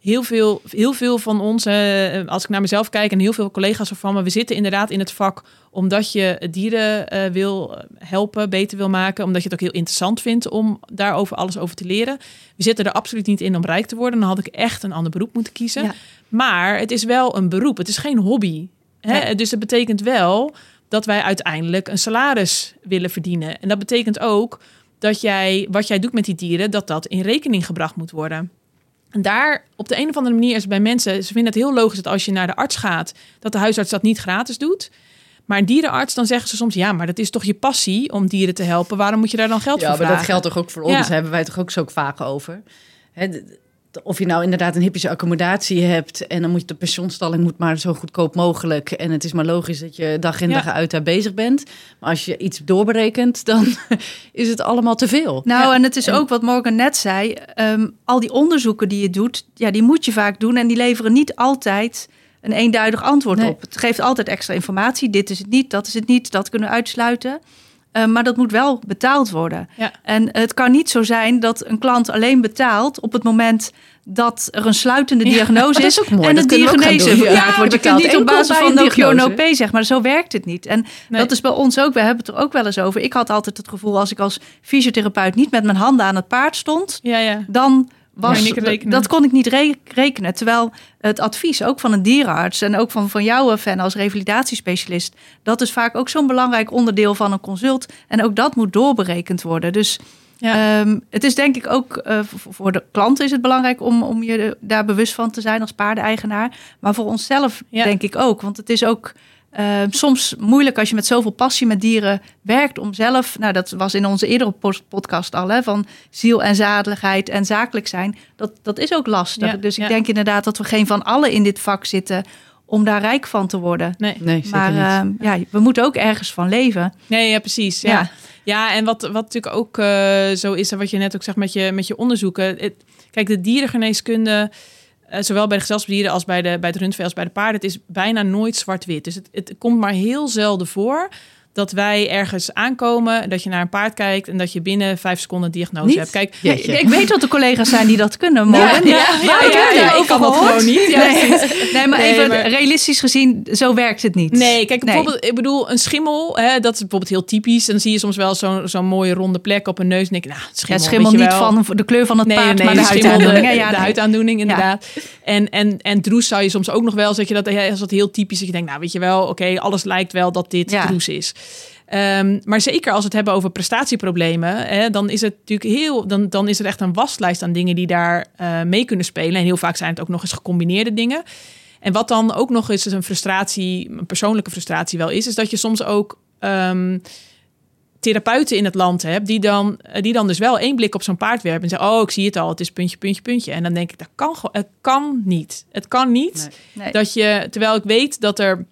heel veel, heel veel van ons, eh, als ik naar mezelf kijk en heel veel collega's van me, we zitten inderdaad in het vak omdat je dieren eh, wil helpen, beter wil maken, omdat je het ook heel interessant vindt om daarover alles over te leren. We zitten er absoluut niet in om rijk te worden. Dan had ik echt een ander beroep moeten kiezen. Ja. Maar het is wel een beroep. Het is geen hobby. Hè? Dus dat betekent wel dat wij uiteindelijk een salaris willen verdienen. En dat betekent ook dat jij, wat jij doet met die dieren, dat dat in rekening gebracht moet worden. En daar, op de een of andere manier, is bij mensen, ze vinden het heel logisch dat als je naar de arts gaat, dat de huisarts dat niet gratis doet. Maar een dierenarts, dan zeggen ze soms, ja, maar dat is toch je passie om dieren te helpen. Waarom moet je daar dan geld Ja, voor maar vragen? dat geldt toch ook voor ons? Ja. Daar hebben wij toch ook zo vaak over. Hè, of je nou inderdaad een hippische accommodatie hebt... en dan moet je de pensioenstalling moet maar zo goedkoop mogelijk... en het is maar logisch dat je dag in Ja. dag uit daar bezig bent. Maar als je iets doorberekent, dan is het allemaal te veel. Nou, Ja. en het is En- ook wat Morgan net zei. ehm, al die onderzoeken die je doet, ja, die moet je vaak doen. En die leveren niet altijd een eenduidig antwoord Nee. op. Het geeft altijd extra informatie. Dit is het niet, dat is het niet, dat kunnen we uitsluiten. Eh, maar dat moet wel betaald worden. Ja. En het kan niet zo zijn dat een klant alleen betaalt op het moment dat er een sluitende Ja, diagnose is. is. En Dat de diagnose doen. Ja, verklaard wordt. Kunt niet op basis van diagnose. pay, zeg maar. Zo werkt het niet. En Nee. dat is bij ons ook. We hebben het er ook wel eens over. Ik had altijd het gevoel als ik als fysiotherapeut niet met mijn handen aan het paard stond, Ja, ja. dan was dat kon ik niet re- rekenen. Terwijl het advies ook van een dierenarts en ook van, van jou, eh, fan als revalidatiespecialist, dat is vaak ook zo'n belangrijk onderdeel van een consult. En ook dat moet doorberekend worden. Dus Ja. ehm, het is denk ik ook eh, voor- voor de klant is het belangrijk om, om je daar bewust van te zijn als paardeneigenaar. Maar voor onszelf Ja. denk ik ook. Want het is ook eh, soms moeilijk als je met zoveel passie met dieren werkt om zelf, nou dat was in onze eerdere podcast al, hè, van ziel en zadeligheid en zakelijk zijn. Dat, dat is ook lastig. Ja, dus ik ja. denk inderdaad dat we geen van allen in dit vak zitten om daar rijk van te worden. Nee. Nee, zeker Maar niet. eh, ja, we moeten ook ergens van leven. Nee, ja, precies. Ja. Ja. Ja, en wat, wat natuurlijk ook eh, zo is, en wat je net ook zegt met je, met je onderzoeken. Het- kijk, de dierengeneeskunde, eh, zowel bij de gezelschapsdieren als bij, de, bij het rundvee als bij de paarden, het is bijna nooit zwart-wit. Dus het, het komt maar heel zelden voor dat wij ergens aankomen, dat je naar een paard kijkt en dat je binnen vijf seconden diagnose Niet? hebt. Kijk, Ja. Ik, ik weet dat er collega's zijn die dat kunnen, ja, Morgan. ja, ja, ik ja, kan dat gewoon niet. Ja, nee. nee, maar Nee, even maar- realistisch gezien, zo werkt het niet. Nee, kijk, Nee. bijvoorbeeld, ik bedoel, een schimmel, hè, dat is bijvoorbeeld heel typisch. Dan zie je soms wel zo'n zo'n mooie ronde plek op een neus. En denk ik, nou, schimmel, het schimmel niet wel. van de kleur van het Nee, paard, nee, maar de huidaandoening. De, de nee. huidaandoening, inderdaad. En, en, en droes zou je soms ook nog wel, zeg je dat, als dat heel typisch, dat je denkt, nou, weet je wel, oké, alles lijkt wel dat dit droes is. Ehm, maar zeker als we het hebben over prestatieproblemen, hè, dan is het natuurlijk heel, dan, dan is er echt een waslijst aan dingen die daar eh, mee kunnen spelen. En heel vaak zijn het ook nog eens gecombineerde dingen. En wat dan ook nog eens een frustratie, een persoonlijke frustratie wel is, is dat je soms ook ehm, therapeuten in het land hebt die dan, eh, die dan dus wel één blik op zo'n paard werpen en zeggen: Oh, ik zie het al, het is puntje, puntje, puntje. En dan denk ik, dat kan gewoon, het kan niet. Het kan niet Nee. dat je, terwijl ik weet dat er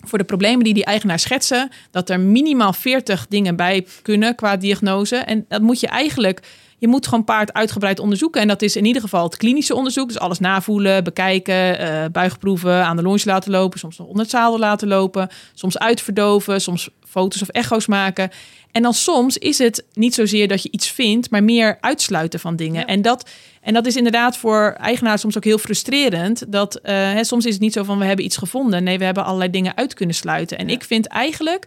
voor de problemen die die eigenaar schetsen, dat er minimaal 40 dingen bij kunnen qua diagnose. En dat moet je eigenlijk, je moet gewoon paard uitgebreid onderzoeken. En dat is in ieder geval het klinische onderzoek. Dus alles navoelen, bekijken, eh, buigproeven, aan de longe laten lopen, soms nog onder het zadel laten lopen, soms uitverdoven, soms foto's of echo's maken. En dan soms is het niet zozeer dat je iets vindt, maar meer uitsluiten van dingen. Ja. En, dat, en dat is inderdaad voor eigenaars soms ook heel frustrerend. Dat eh, hè, soms is het niet zo van we hebben iets gevonden. Nee, we hebben allerlei dingen uit kunnen sluiten. En Ja. ik vind eigenlijk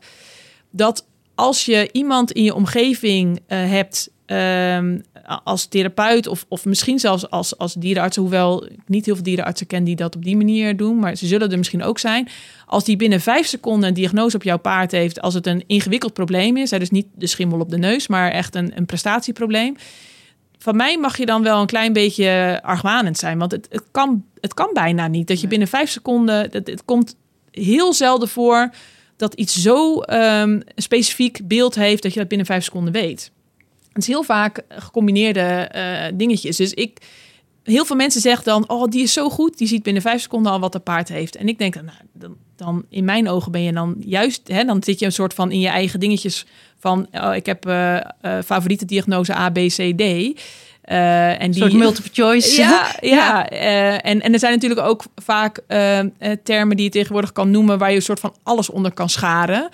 dat als je iemand in je omgeving eh, hebt ehm, als therapeut of, of misschien zelfs als, als dierenarts, hoewel ik niet heel veel dierenartsen ken die dat op die manier doen, maar ze zullen er misschien ook zijn. Als die binnen vijf seconden een diagnose op jouw paard heeft, als het een ingewikkeld probleem is, hè, dus niet de schimmel op de neus, maar echt een, een prestatieprobleem. Van mij mag je dan wel een klein beetje argwanend zijn, want het, het, kan, het kan bijna niet. Dat je binnen vijf seconden, het, het komt heel zelden voor dat iets zo ehm, specifiek beeld heeft dat je dat binnen vijf seconden weet. Het is heel vaak gecombineerde eh, dingetjes. Dus ik, heel veel mensen zeggen dan, oh, die is zo goed, die ziet binnen vijf seconden al wat de paard heeft. En ik denk dan, nou, dan, dan in mijn ogen ben je dan juist, hè, dan zit je een soort van in je eigen dingetjes van, oh, ik heb uh, favoriete diagnose A, B, C, D. Uh, en die soort multiple choice. Ja, ja. Uh, en, en er zijn natuurlijk ook vaak uh, termen die je tegenwoordig kan noemen waar je een soort van alles onder kan scharen.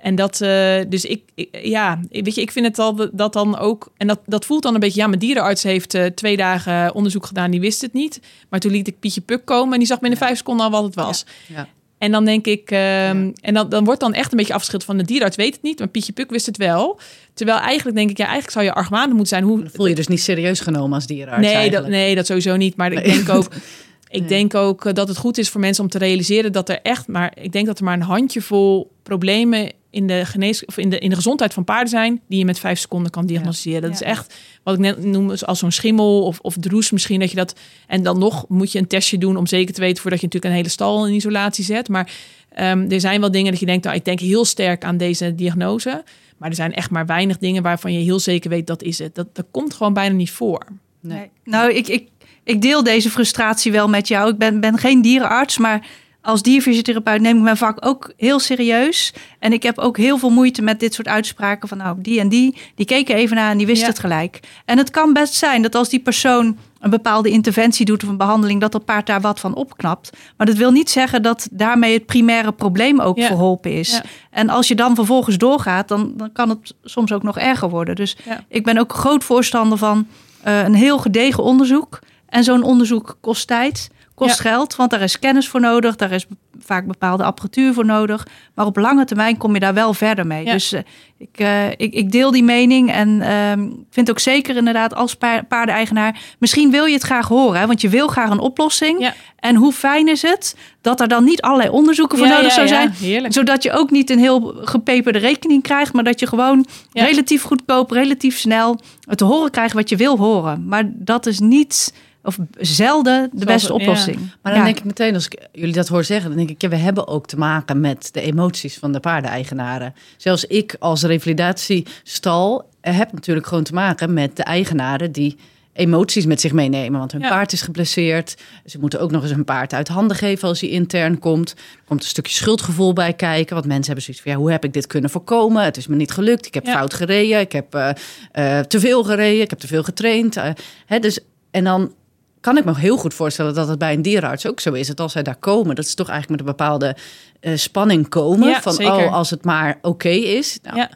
En dat, uh, dus ik, ik, ja, weet je, ik vind het al dat dan ook, en dat, dat voelt dan een beetje, ja, mijn dierenarts heeft uh, twee dagen onderzoek gedaan, die wist het niet. Maar toen liet ik Pietje Puk komen en die zag binnen ja. vijf seconden al wat het was. Ja. ja. En dan denk ik, ja. en dan, dan wordt dan echt een beetje afgeschild van de dierenarts weet het niet, maar Pietje Puk wist het wel. Terwijl eigenlijk denk ik, ja, eigenlijk zou je argwanend moeten zijn. Hoe... Dan voel je dus niet serieus genomen als dierenarts Nee, dat, nee dat sowieso niet. Maar nee. ik denk ook, ik nee. denk ook dat het goed is voor mensen om te realiseren dat er echt maar, ik denk dat er maar een handjevol problemen in de, genees, of in, de, in de gezondheid van paarden zijn die je met vijf seconden kan diagnosticeren. Ja. Dat ja. is echt wat ik net noem als zo'n schimmel of, of droes misschien dat je dat. En dan nog moet je een testje doen om zeker te weten voordat je natuurlijk een hele stal in isolatie zet. Maar um, er zijn wel dingen dat je denkt, nou, ik denk heel sterk aan deze diagnose. Maar er zijn echt maar weinig dingen waarvan je heel zeker weet dat is het. Dat, dat komt gewoon bijna niet voor. Nee. Nou, ik, ik, ik deel deze frustratie wel met jou. Ik ben, ben geen dierenarts, maar als dierfysiotherapeut neem ik mijn vak ook heel serieus. En ik heb ook heel veel moeite met dit soort uitspraken van nou, die en die, die keken even naar en die wist ja. het gelijk. En het kan best zijn dat als die persoon een bepaalde interventie doet of een behandeling, dat dat paard daar wat van opknapt. Maar dat wil niet zeggen dat daarmee het primaire probleem ook ja. verholpen is. Ja. En als je dan vervolgens doorgaat, dan, dan kan het soms ook nog erger worden. Dus ik ben ook groot voorstander van uh, een heel gedegen onderzoek. En zo'n onderzoek kost tijd kost ja. geld, want daar is kennis voor nodig, daar is vaak bepaalde apparatuur voor nodig. Maar op lange termijn kom je daar wel verder mee. Ja. Dus uh, ik, uh, ik, ik, deel die mening en uh, vind ook zeker inderdaad als paardeneigenaar, misschien wil je het graag horen, hè, want je wil graag een oplossing. Ja. En hoe fijn is het dat er dan niet allerlei onderzoeken voor ja, nodig zou zijn, zodat je ook niet een heel gepeperde rekening krijgt, maar dat je gewoon relatief goedkoop, relatief snel het te horen krijgt wat je wil horen. Maar dat is niet of zelden de beste oplossing. Ja. Maar dan ja. denk ik meteen, als ik jullie dat hoor zeggen, dan denk ik, ja, we hebben ook te maken met de emoties van de paardeneigenaren. Zelfs ik als revalidatiestal heb natuurlijk gewoon te maken met de eigenaren die emoties met zich meenemen. Want hun ja. paard is geblesseerd. Ze moeten ook nog eens hun paard uit handen geven als hij intern komt. Er komt een stukje schuldgevoel bij kijken. Want mensen hebben zoiets van, ja, hoe heb ik dit kunnen voorkomen? Het is me niet gelukt. Ik heb ja. fout gereden. Ik heb uh, uh, te veel gereden. Ik heb te veel getraind. Uh, hè, dus, en dan kan ik me heel goed voorstellen dat het bij een dierenarts ook zo is. Dat als zij daar komen, dat ze toch eigenlijk met een bepaalde uh, spanning komen. Ja, van, zeker. oh, als het maar oké okay is. Nou, ja.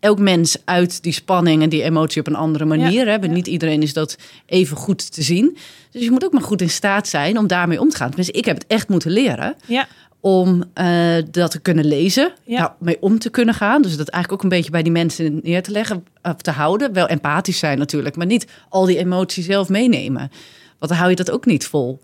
Elk mens uit die spanning en die emotie op een andere manier. Ja, hè? Niet iedereen is dat even goed te zien. Dus je moet ook maar goed in staat zijn om daarmee om te gaan. Dus ik heb het echt moeten leren. Om uh, dat te kunnen lezen, nou, mee om te kunnen gaan. Dus dat eigenlijk ook een beetje bij die mensen neer te leggen, of te houden. Wel empathisch zijn natuurlijk, maar niet al die emoties zelf meenemen. Want dan hou je dat ook niet vol.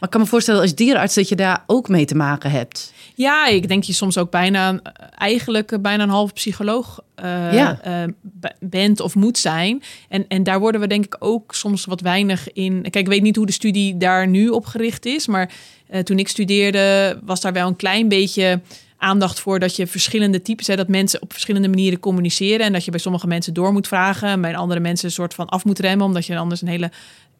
Maar ik kan me voorstellen als dierenarts dat je daar ook mee te maken hebt. Ja, ik denk je soms ook bijna, eigenlijk bijna een half psycholoog uh, ja. uh, bent of moet zijn. En, en daar worden we denk ik ook soms wat weinig in. Kijk, ik weet niet hoe de studie daar nu op gericht is, maar uh, toen ik studeerde was daar wel een klein beetje aandacht voor dat je verschillende types, hè, dat mensen op verschillende manieren communiceren en dat je bij sommige mensen door moet vragen en bij andere mensen een soort van af moet remmen, omdat je anders een hele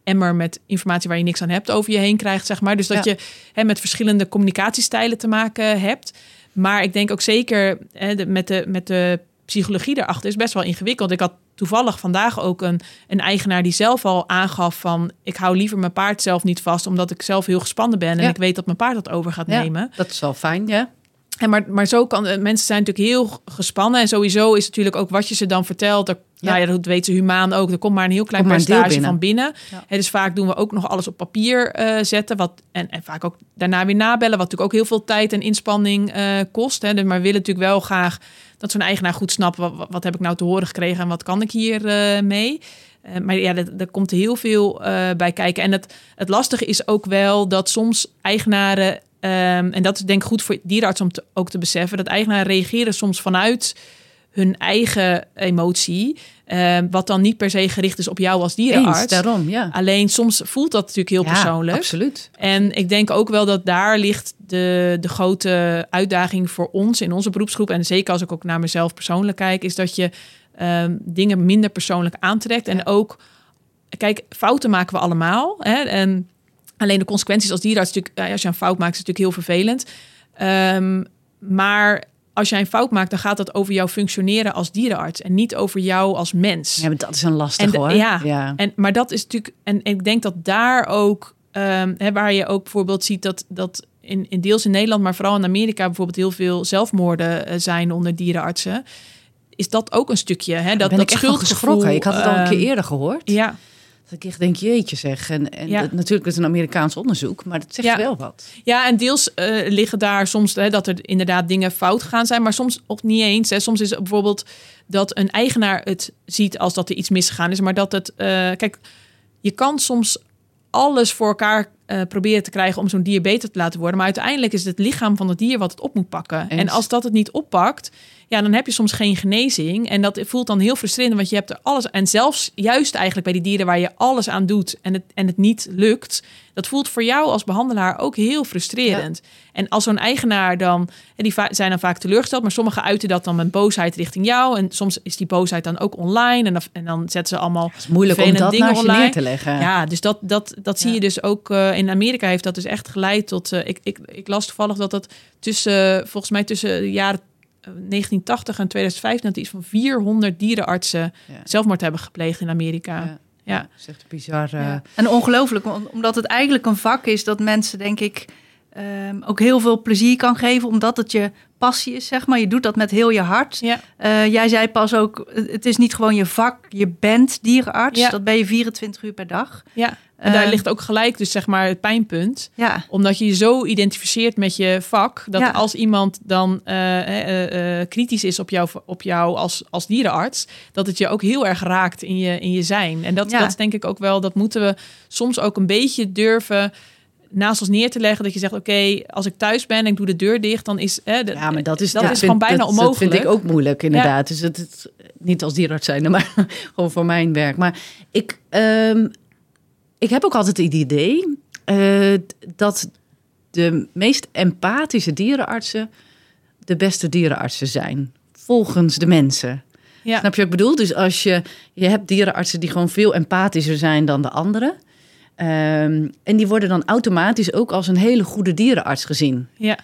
emmer met informatie waar je niks aan hebt over je heen krijgt, zeg maar. Dus dat ja. je hè, met verschillende communicatiestijlen te maken hebt. Maar ik denk ook zeker hè, de, met, de, met de psychologie erachter is best wel ingewikkeld. Ik had toevallig vandaag ook een, een eigenaar die zelf al aangaf van... ik hou liever mijn paard zelf niet vast... omdat ik zelf heel gespannen ben en ja. ik weet dat mijn paard dat over gaat ja, nemen. Dat is wel fijn, ja. En maar, maar zo kan mensen zijn natuurlijk heel gespannen. En sowieso is natuurlijk ook wat je ze dan vertelt. Er, ja. Nou ja, dat weet ze humaan ook. Er komt maar een heel klein percentage binnen. van binnen. Ja. Dus vaak doen we ook nog alles op papier uh, zetten. Wat, en, en vaak ook daarna weer nabellen. Wat natuurlijk ook heel veel tijd en inspanning uh, kost. Hè. Dus, maar we willen natuurlijk wel graag dat zo'n eigenaar goed snapt. Wat, wat, wat, heb ik nou te horen gekregen en wat kan ik hier uh, mee? Maar ja, er komt heel veel bij kijken. En het, het lastige is ook wel dat soms eigenaren Um, en dat is denk ik goed voor dierenarts om te, ook te beseffen. Dat eigenaren reageren soms vanuit hun eigen emotie. Um, wat dan niet per se gericht is op jou als dierenarts. Eens, daarom, ja. Alleen soms voelt dat natuurlijk heel ja, persoonlijk. absoluut. En ik denk ook wel dat daar ligt de, de grote uitdaging voor ons in onze beroepsgroep. En zeker als ik ook naar mezelf persoonlijk kijk, is dat je um, dingen minder persoonlijk aantrekt. En ook kijk, fouten maken we allemaal. Hè? En alleen de consequenties als dierenarts, natuurlijk, eh, als je een fout maakt, is natuurlijk heel vervelend. Ehm, maar als jij een fout maakt, dan gaat dat over jouw functioneren als dierenarts en niet over jou als mens. Ja, maar dat is een lastig hoor. ja. En, maar dat is natuurlijk, en, en ik denk dat daar ook, ehm, hè, waar je ook bijvoorbeeld ziet dat, dat in, in deels in Nederland, maar vooral in Amerika bijvoorbeeld heel veel zelfmoorden eh, zijn onder dierenartsen, is dat ook een stukje. Hè, dat, ben dat ik schuldgevoel. geschrokken. Ik had het al een keer ehm, eerder gehoord. Ja, Dat ik echt denk, jeetje zeg. En, en Ja. dat- natuurlijk is een Amerikaans onderzoek, maar dat zegt Ja. wel wat. Ja, en deels eh, liggen daar soms hè, dat er inderdaad dingen fout gaan zijn, maar soms ook niet eens. Hè. Soms is het bijvoorbeeld dat een eigenaar het ziet als dat er iets misgegaan is, maar dat het. eh, kijk, je kan soms alles voor elkaar eh, proberen te krijgen om zo'n dier beter te laten worden, maar uiteindelijk is het het lichaam van het dier wat het op moet pakken. Eens. En als dat het niet oppakt, ja, dan heb je soms geen genezing. En dat voelt dan heel frustrerend, want je hebt er alles. En zelfs juist eigenlijk bij die dieren waar je alles aan doet en het, en het niet lukt, dat voelt voor jou als behandelaar ook heel frustrerend. En als zo'n eigenaar dan, en die zijn dan vaak teleurgesteld, maar sommigen uiten dat dan met boosheid richting jou. En soms is die boosheid dan ook online. En dan, en dan zetten ze allemaal Het is moeilijk om dat dingen online. neer te leggen. ja, dus dat, dat, dat zie je dus ook eh, in Amerika heeft dat dus echt geleid tot. eh, ik, ik, ik las toevallig dat dat tussen, volgens mij tussen de jaren 1980 en 2015 dat iets van 400 dierenartsen Ja. zelfmoord hebben gepleegd in Amerika. Ja. Ja. Dat is echt bizar. eh, Ja. En ongelooflijk, om- omdat het eigenlijk een vak is dat mensen, denk ik, ehm, ook heel veel plezier kan geven, omdat het je passie is, zeg maar. Je doet dat met heel je hart. Ja. Eh, jij zei pas ook, het is niet gewoon je vak, je bent dierenarts. Ja. Dat ben je 24 uur per dag. ja. En daar Eh, ligt ook gelijk dus zeg maar het pijnpunt. Ja, Omdat je je zo identificeert met je vak, dat Ja. als iemand dan eh, eh, eh, kritisch is op jou, op jou als, als dierenarts, dat het je ook heel erg raakt in je, in je zijn. En dat, Ja. dat is denk ik ook wel, dat moeten we soms ook een beetje durven naast ons neer te leggen. Dat je zegt, oké, als ik thuis ben en ik doe de deur dicht, dan is... De- Ja, maar dat is, dat ja, is vind- gewoon bijna dat, onmogelijk. Dat vind ik ook moeilijk, inderdaad. Dus het, het- niet als dierarts zijnde, maar gewoon voor mijn werk. Maar ik, ehm, ik heb ook altijd het idee eh, dat de meest empathische dierenartsen de beste dierenartsen zijn. Volgens de mensen. Ja. Snap je wat ik bedoel? Dus als je, je hebt dierenartsen die gewoon veel empathischer zijn dan de anderen. Ehm, en die worden dan automatisch ook als een hele goede dierenarts gezien. Ja.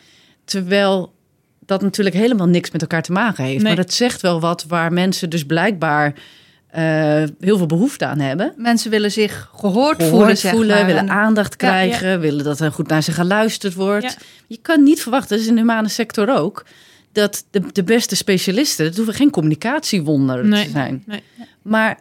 Terwijl dat natuurlijk helemaal niks met elkaar te maken heeft. Nee. Maar dat zegt wel wat waar mensen dus blijkbaar eh, heel veel behoefte aan hebben. mensen willen zich gehoord, voelen, Gehoord zeg voelen, maar. willen En- aandacht Ja, krijgen, willen dat er goed naar ze geluisterd wordt. Ja. Je kan niet verwachten, dat is in de humane sector ook, dat de, de beste specialisten, dat hoeven geen communicatiewonder Nee. te zijn. Nee. Maar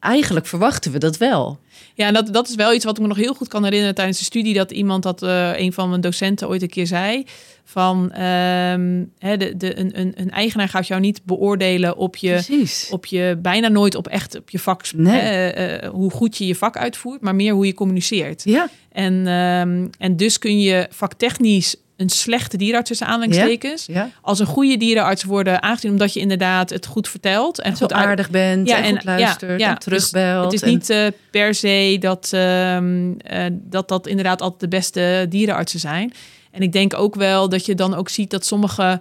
eigenlijk verwachten we dat wel. Ja, en dat, dat is wel iets wat ik me nog heel goed kan herinneren tijdens de studie. Dat iemand dat, eh, een van mijn docenten ooit een keer zei. Van ehm, hè, de, de, een, een, een eigenaar gaat jou niet beoordelen op je, Precies. op je bijna nooit op echt op je vak, Nee. hè, eh, hoe goed je je vak uitvoert, maar meer hoe je communiceert. Ja, En, ehm, en dus kun je vaktechnisch een slechte dierenarts tussen aanhalingstekens ja. als een goede dierenarts worden aangezien omdat je inderdaad het goed vertelt en zo goed aardig bent Ja, en, en- goed luistert en terugbelt. het is en- niet eh, per se dat, ehm, eh, dat dat inderdaad altijd de beste dierenartsen zijn. En ik denk ook wel dat je dan ook ziet dat sommige.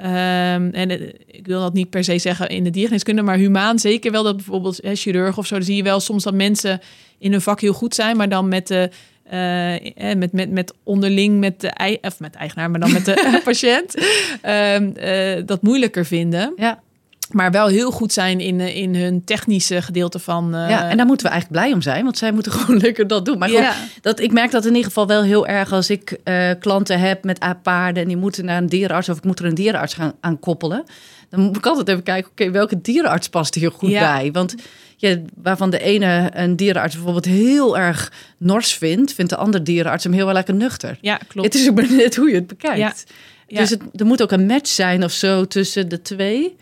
ehm, en eh, ik wil dat niet per se zeggen in de diergeneeskunde, maar humaan zeker wel dat bijvoorbeeld hè, chirurg of zo, dan zie je wel soms dat mensen in hun vak heel goed zijn, maar dan met de eh, eh, met, met, met onderling met de ei, of met de eigenaar, maar dan met de patiënt ehm, eh, dat moeilijker vinden. ja. Maar wel heel goed zijn in, eh, in hun technische gedeelte van. eh, ja, en daar moeten we eigenlijk blij om zijn, want zij moeten gewoon lekker dat doen. Maar goed, Ja. dat, ik merk dat in ieder geval wel heel erg als ik eh, klanten heb met paarden en die moeten naar een dierenarts of ik moet er een dierenarts gaan aan koppelen. Dan moet ik altijd even kijken, oké, welke dierenarts past hier goed Ja. bij? Want ja, waarvan de ene een dierenarts bijvoorbeeld heel erg nors vindt, vindt de andere dierenarts hem heel erg lekker nuchter. ja, klopt. Het is ook maar net hoe je het bekijkt. Ja. Dus het, er moet ook een match zijn of zo tussen de twee.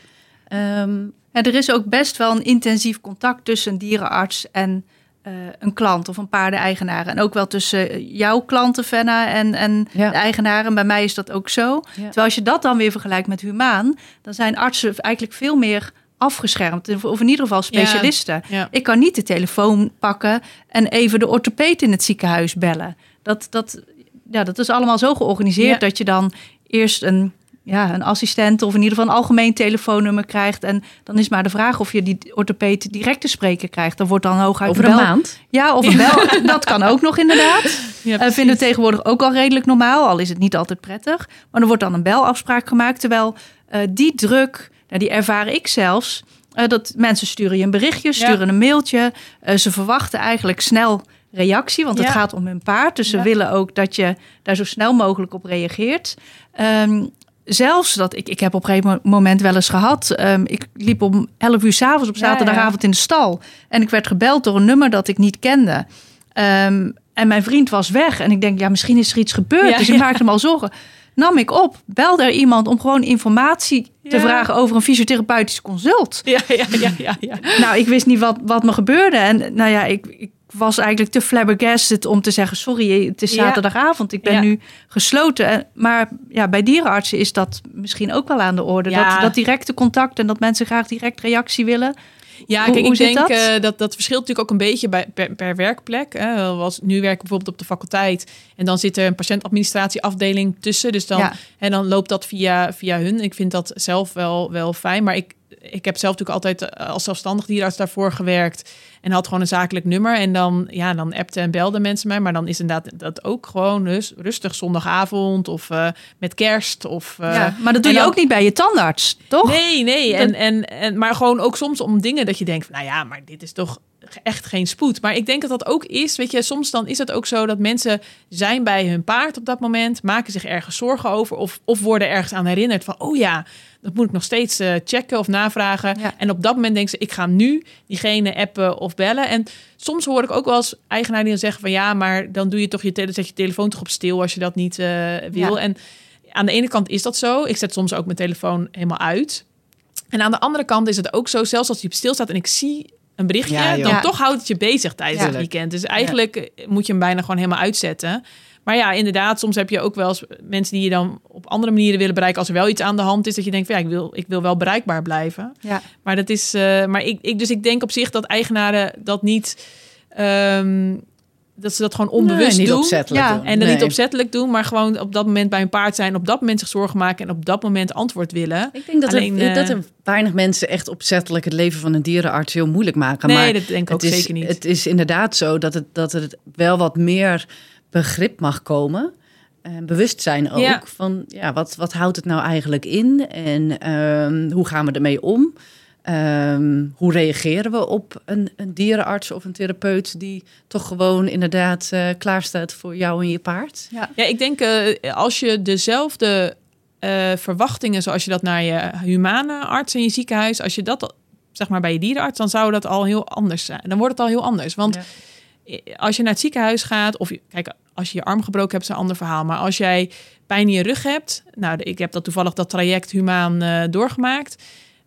Ja, er is ook best wel een intensief contact tussen een dierenarts en eh, een klant of een paardeneigenaar. En ook wel tussen jouw klanten, Fenna, en, en Ja. de eigenaar. En bij mij is dat ook zo. Terwijl als je dat dan weer vergelijkt met humaan, dan zijn artsen eigenlijk veel meer afgeschermd. Of in ieder geval specialisten. Ja. Ik kan niet de telefoon pakken en even de orthopeet in het ziekenhuis bellen. Dat, dat, ja, dat is allemaal zo georganiseerd dat je dan eerst een ja, een assistent of in ieder geval een algemeen telefoonnummer krijgt. En dan is maar de vraag of je die orthopeed direct te spreken krijgt. Dan wordt dan hooguit Over een maand? Ja, of een bel. dat kan ook nog inderdaad. Ja, uh, vinden we tegenwoordig ook al redelijk normaal, al is het niet altijd prettig. Maar er wordt dan een belafspraak gemaakt. Terwijl uh, die druk, nou, die ervaar ik zelfs. Uh, dat mensen sturen je een berichtje, sturen ja. een mailtje. ze verwachten eigenlijk snel reactie, want het gaat om hun paard. Dus ze willen ook dat je daar zo snel mogelijk op reageert. Um, zelfs dat ik, ik heb op een gegeven moment wel eens gehad. Um, ik liep om 11 uur s'avonds op zaterdagavond in de stal. En ik werd gebeld door een nummer dat ik niet kende. Um, en mijn vriend was weg. En ik denk, ja, misschien is er iets gebeurd. Ja, dus ik maakte me al zorgen. Nam ik op, belde er iemand om gewoon informatie te vragen over een fysiotherapeutisch consult. Ja, ja, ja, ja, ja. Nou, ik wist niet wat, wat me gebeurde. En nou ja, ik, ik was eigenlijk te flabbergasted om te zeggen: Sorry, het is zaterdagavond, ik ben ja. nu gesloten. Maar ja, bij dierenartsen is dat misschien ook wel aan de orde. Ja. Dat, dat directe contact en dat mensen graag direct reactie willen. Ja, kijk, ik denk dat? Uh, dat? dat verschilt natuurlijk ook een beetje bij, per, per werkplek. Hè. Was, nu werk ik bijvoorbeeld op de faculteit en dan zit er een patiëntadministratieafdeling tussen. Dus dan, ja. en dan loopt dat via, via hun. Ik vind dat zelf wel, wel fijn, maar ik, ik heb zelf natuurlijk altijd eh, als zelfstandig dierenarts daarvoor gewerkt. En had gewoon een zakelijk nummer. En dan, ja, dan appten en belden mensen mij. Maar dan is inderdaad dat ook gewoon dus rustig zondagavond of uh, met kerst. Of, uh, ja, maar dat doe je dan, ook niet bij je tandarts, toch? Nee, nee. En, en, en, maar gewoon ook soms om dingen dat je denkt, nou ja, maar dit is toch echt geen spoed. Maar ik denk dat dat ook is, weet je, soms dan is het ook zo dat mensen zijn bij hun paard op dat moment, maken zich ergens zorgen over of, of worden ergens aan herinnerd van, oh ja, dat moet ik nog steeds uh, checken of navragen. Ja. En op dat moment denken ze, ik ga nu diegene appen of bellen. En soms hoor ik ook wel eens eigenaar die zeggen van, ja, maar dan doe je toch je, tele zet je telefoon toch op stil als je dat niet uh, wil. Ja. En aan de ene kant is dat zo. Ik zet soms ook mijn telefoon helemaal uit. En aan de andere kant is het ook zo, zelfs als je op stil staat en ik zie een berichtje, ja, dan toch houdt het je bezig tijdens het weekend. Dus eigenlijk moet je hem bijna gewoon helemaal uitzetten. Maar ja, inderdaad, soms heb je ook wel eens mensen die je dan op andere manieren willen bereiken. Als er wel iets aan de hand is, dat je denkt van ja, ik wil, ik wil wel bereikbaar blijven. Ja. Maar dat is, uh, maar ik, ik, dus ik denk op zich dat eigenaren dat niet. Um, dat ze dat gewoon onbewust nee, niet doen. Opzettelijk ja. doen. En nee. niet opzettelijk doen, maar gewoon op dat moment bij een paard zijn, op dat moment zich zorgen maken en op dat moment antwoord willen. Ik denk dat, Alleen, er, uh, dat er weinig mensen echt opzettelijk het leven van een dierenarts heel moeilijk maken. Nee, maar dat denk ik ook is, zeker niet. Het is inderdaad zo dat het, dat het wel wat meer begrip mag komen. En bewustzijn ook Ja. van ja, wat, wat houdt het nou eigenlijk in en ehm, hoe gaan we ermee om? Ehm, hoe reageren we op een, een dierenarts of een therapeut die toch gewoon inderdaad uh, klaarstaat voor jou en je paard? Ja. Ja, ik denk uh, als je dezelfde uh, verwachtingen zoals je dat naar je humane arts in je ziekenhuis, als je dat zeg maar bij je dierenarts, dan zou dat al heel anders zijn. Dan wordt het al heel anders. Want ja. als je naar het ziekenhuis gaat, of je, kijk, als je je arm gebroken hebt, is een ander verhaal. Maar als jij pijn in je rug hebt, nou, ik heb dat toevallig dat traject humaan doorgemaakt.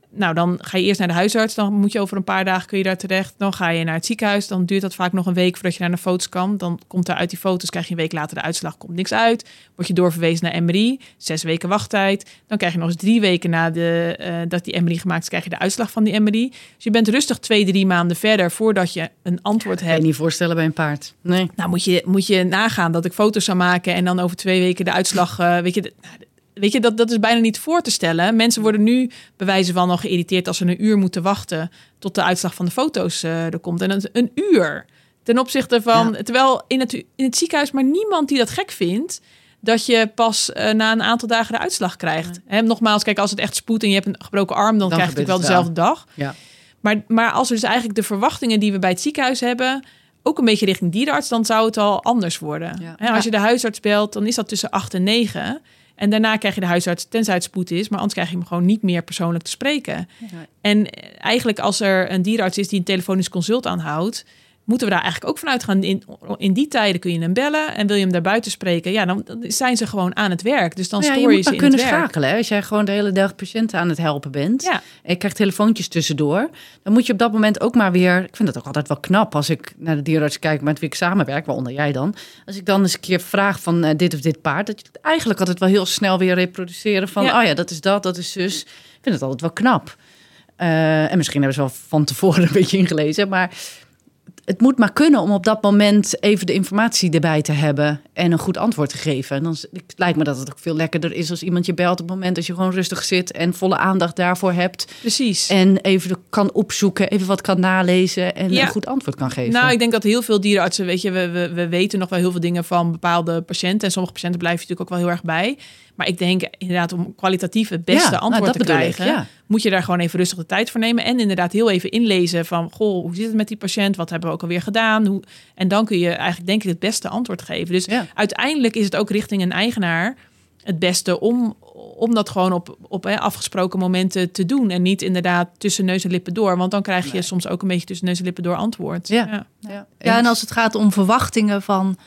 Nou, dan ga je eerst naar de huisarts. Dan moet je over een paar dagen kun je daar terecht. Dan ga je naar het ziekenhuis. Dan duurt dat vaak nog een week voordat je naar de foto's kan. Dan komt er uit die foto's, krijg je een week later de uitslag, komt niks uit. Word je doorverwezen naar MRI, zes weken wachttijd. Dan krijg je nog eens drie weken na de, uh, dat die MRI gemaakt is, krijg je de uitslag van die MRI. Dus je bent rustig twee, drie maanden verder voordat je een antwoord hebt. Kan je niet voorstellen bij een paard. Nee. Nou, moet je, moet je nagaan dat ik foto's zou maken en dan over twee weken de uitslag, uh, weet je... De, Weet je, dat, dat is bijna niet voor te stellen. Mensen worden nu bewijzen van al geïrriteerd als ze een uur moeten wachten tot de uitslag van de foto's uh, er komt. En een, een uur ten opzichte van. Ja. Terwijl in het, in het ziekenhuis maar niemand die dat gek vindt. Dat je pas uh, na een aantal dagen de uitslag krijgt. Ja. He, nogmaals, kijk, als het echt spoedt en je hebt een gebroken arm, dan, dan krijg je het wel dezelfde dag. Ja. Maar, maar als we dus eigenlijk de verwachtingen die we bij het ziekenhuis hebben, ook een beetje richting dierenarts, dan zou het al anders worden. Ja. He, als je de huisarts belt, dan is dat tussen 8 en 9. En daarna krijg je de huisarts, tenzij het spoed is, maar anders krijg je hem gewoon niet meer persoonlijk te spreken. Ja. En eigenlijk als er een dierenarts is die een telefonisch consult aanhoudt, moeten we daar eigenlijk ook vanuit gaan. In, in die tijden kun je hem bellen en wil je hem daar buiten spreken, ja, dan, zijn ze gewoon aan het werk. Dus dan ja, stoor je, je ze in kunnen het werk. schakelen. Hè? Als jij gewoon de hele dag patiënten aan het helpen bent Ja. en je krijgt telefoontjes tussendoor, dan moet je op dat moment ook maar weer. Ik vind dat ook altijd wel knap als ik naar de dierenarts kijk met wie ik samenwerk, waaronder jij dan. Als ik dan eens een keer vraag van uh, dit of dit paard, dat je eigenlijk altijd wel heel snel weer reproduceren van, Ja. oh ja, dat is dat, dat is zus. Ik vind het altijd wel knap. Uh, en misschien hebben ze wel van tevoren een beetje ingelezen, maar het moet maar kunnen om op dat moment even de informatie erbij te hebben en een goed antwoord te geven. En dan het lijkt me dat het ook veel lekkerder is als iemand je belt op het moment dat je gewoon rustig zit en volle aandacht daarvoor hebt. Precies. En even kan opzoeken, even wat kan nalezen en Ja. een goed antwoord kan geven. Nou, ik denk dat heel veel dierenartsen, weet je, we, we, we weten nog wel heel veel dingen van bepaalde patiënten. En sommige patiënten blijven natuurlijk ook wel heel erg bij. Maar ik denk inderdaad om kwalitatief het beste Ja, nou, antwoord te ik, krijgen, ja. moet je daar gewoon even rustig de tijd voor nemen. En inderdaad heel even inlezen van, goh, hoe zit het met die patiënt? Wat hebben we ook alweer gedaan? Hoe... En dan kun je eigenlijk denk ik het beste antwoord geven. Dus Ja. uiteindelijk is het ook richting een eigenaar het beste om, om dat gewoon op, op hè, afgesproken momenten te doen. En niet inderdaad tussen neus en lippen door. Want dan krijg je Nee. soms ook een beetje tussen neus en lippen door antwoord. Ja. ja. Ja, Ja, en als het gaat om verwachtingen van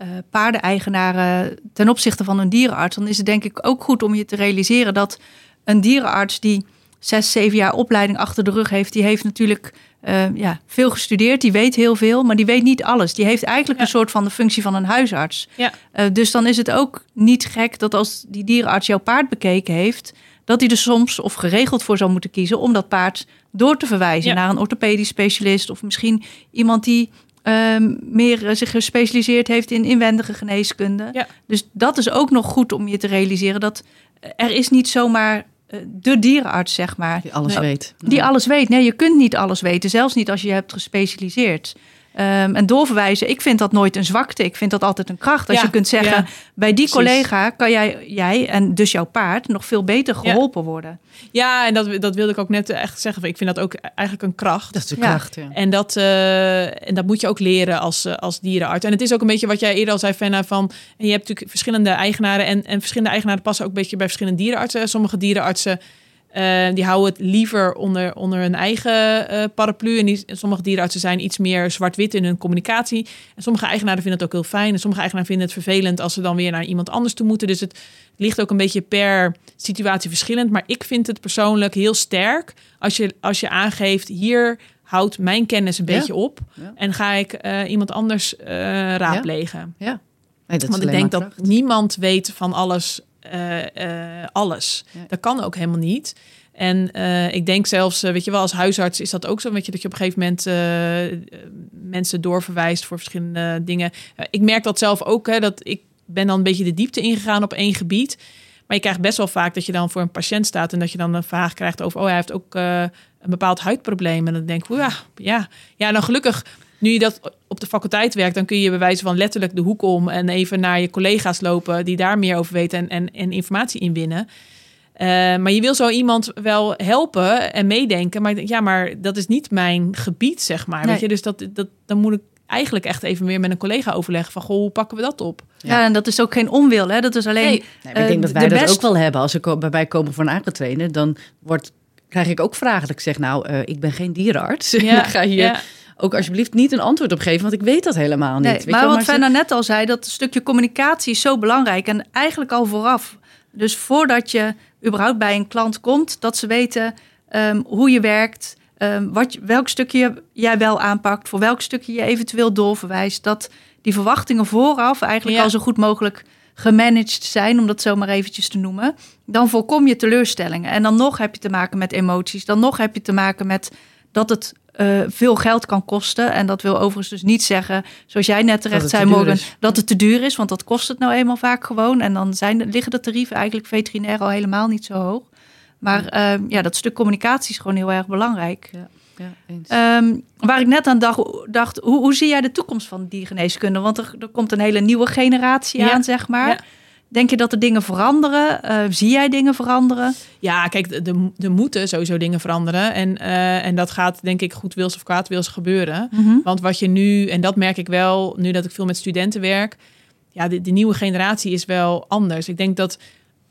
eh, paardeneigenaren ten opzichte van een dierenarts, dan is het denk ik ook goed om je te realiseren dat een dierenarts die zes, zeven jaar opleiding achter de rug heeft, die heeft natuurlijk eh, ja, veel gestudeerd, die weet heel veel, maar die weet niet alles. Die heeft eigenlijk Ja. een soort van de functie van een huisarts. Ja. Eh, dus dan is het ook niet gek dat als die dierenarts jouw paard bekeken heeft, dat hij er soms of geregeld voor zou moeten kiezen om dat paard door te verwijzen Ja. naar een orthopedisch specialist of misschien iemand die ehm, meer eh, zich gespecialiseerd heeft in inwendige geneeskunde. Ja. Dus dat is ook nog goed om je te realiseren dat er is niet zomaar eh, de dierenarts, zeg maar, Die alles Nee. weet. die alles weet. Nee, je kunt niet alles weten, zelfs niet als je hebt gespecialiseerd. Ehm, en doorverwijzen, ik vind dat nooit een zwakte. Ik vind dat altijd een kracht. Als Ja, je kunt zeggen, ja, bij die precies. collega kan jij, jij en dus jouw paard nog veel beter Ja. geholpen worden. Ja, en dat, dat wilde ik ook net echt zeggen. Ik vind dat ook eigenlijk een kracht. Dat is de Ja. kracht, ja. En dat, eh, en dat moet je ook leren als, eh, als dierenarts. En het is ook een beetje wat jij eerder al zei, Fenna, van... En je hebt natuurlijk verschillende eigenaren... En, en verschillende eigenaren passen ook een beetje bij verschillende dierenartsen. Sommige dierenartsen eh, die houden het liever onder, onder hun eigen eh, paraplu. En die, sommige dierenartsen zijn iets meer zwart-wit in hun communicatie. En sommige eigenaren vinden het ook heel fijn. En sommige eigenaren vinden het vervelend als ze dan weer naar iemand anders toe moeten. Dus het ligt ook een beetje per situatie verschillend. Maar ik vind het persoonlijk heel sterk als je, als je aangeeft... hier houdt mijn kennis een Ja. beetje op. Ja. En ga ik eh, iemand anders eh, raadplegen. Is Want ik denk dat kracht. niemand weet van alles. Eh, eh, alles. Ja. Dat kan ook helemaal niet. En eh, ik denk zelfs, weet je wel, als huisarts is dat ook zo. Weet je, dat je op een gegeven moment mensen doorverwijst voor verschillende dingen. Ik merk dat zelf ook, hè, dat ik ben dan een beetje de diepte ingegaan op één gebied. Maar je krijgt best wel vaak dat je dan voor een patiënt staat en dat je dan een vraag krijgt over, oh, hij heeft ook een bepaald huidprobleem. En dan denk ik, ja, ja, ja, nou gelukkig, nu je dat op de faculteit werkt, dan kun je bij wijze van letterlijk de hoek om en even naar je collega's lopen die daar meer over weten en, en, en informatie inwinnen. Eh, maar je wil zo iemand wel helpen en meedenken. Maar ik denk, ja, maar dat is niet mijn gebied, zeg maar. Nee. Weet je? Dus dat, dat, dan moet ik eigenlijk echt even weer met een collega overleggen van, goh, hoe pakken we dat op? Ja, Ja. en dat is ook geen onwil. Hè? Dat is alleen. Nee. Nee, maar ik eh, denk dat wij de dat best- ook wel hebben. Als ko- bij mij komen voor een aangetrainer, dan wordt, krijg ik ook vragen. Dat ik zeg, nou, eh, ik ben geen dierenarts. ik ga hier ja. Ook alsjeblieft niet een antwoord op geven, want ik weet dat helemaal niet. Nee, Weet je maar wat ze- Fenna net al zei, dat stukje communicatie is zo belangrijk. En eigenlijk al vooraf. Dus voordat je überhaupt bij een klant komt, dat ze weten ehm, hoe je werkt, ehm, wat, welk stukje jij wel aanpakt, voor welk stukje je eventueel doorverwijst. Dat die verwachtingen vooraf eigenlijk Ja. al zo goed mogelijk gemanaged zijn, om dat zo maar eventjes te noemen. Dan voorkom je teleurstellingen. En dan nog heb je te maken met emoties. Dan nog heb je te maken met dat het eh, veel geld kan kosten. En dat wil overigens dus niet zeggen, zoals jij net terecht zei, te Morgan, dat het te duur is. Want dat kost het nou eenmaal vaak gewoon. En dan zijn, liggen de tarieven eigenlijk veterinair al helemaal niet zo hoog. Maar ehm, ja, dat stuk communicatie is gewoon heel erg belangrijk. Ja, eens. Ehm, waar ik net aan dacht, dacht hoe, hoe zie jij de toekomst van diergeneeskunde? Want er, er komt een hele nieuwe generatie Ja. aan, zeg maar. Denk je dat er dingen veranderen? Eh, zie jij dingen veranderen? Ja, kijk, er moeten sowieso dingen veranderen. En, eh, en dat gaat, denk ik, goed wils of kwaad wils gebeuren. Want wat je nu, en dat merk ik wel, nu dat ik veel met studenten werk, ja, de, de nieuwe generatie is wel anders. Ik denk dat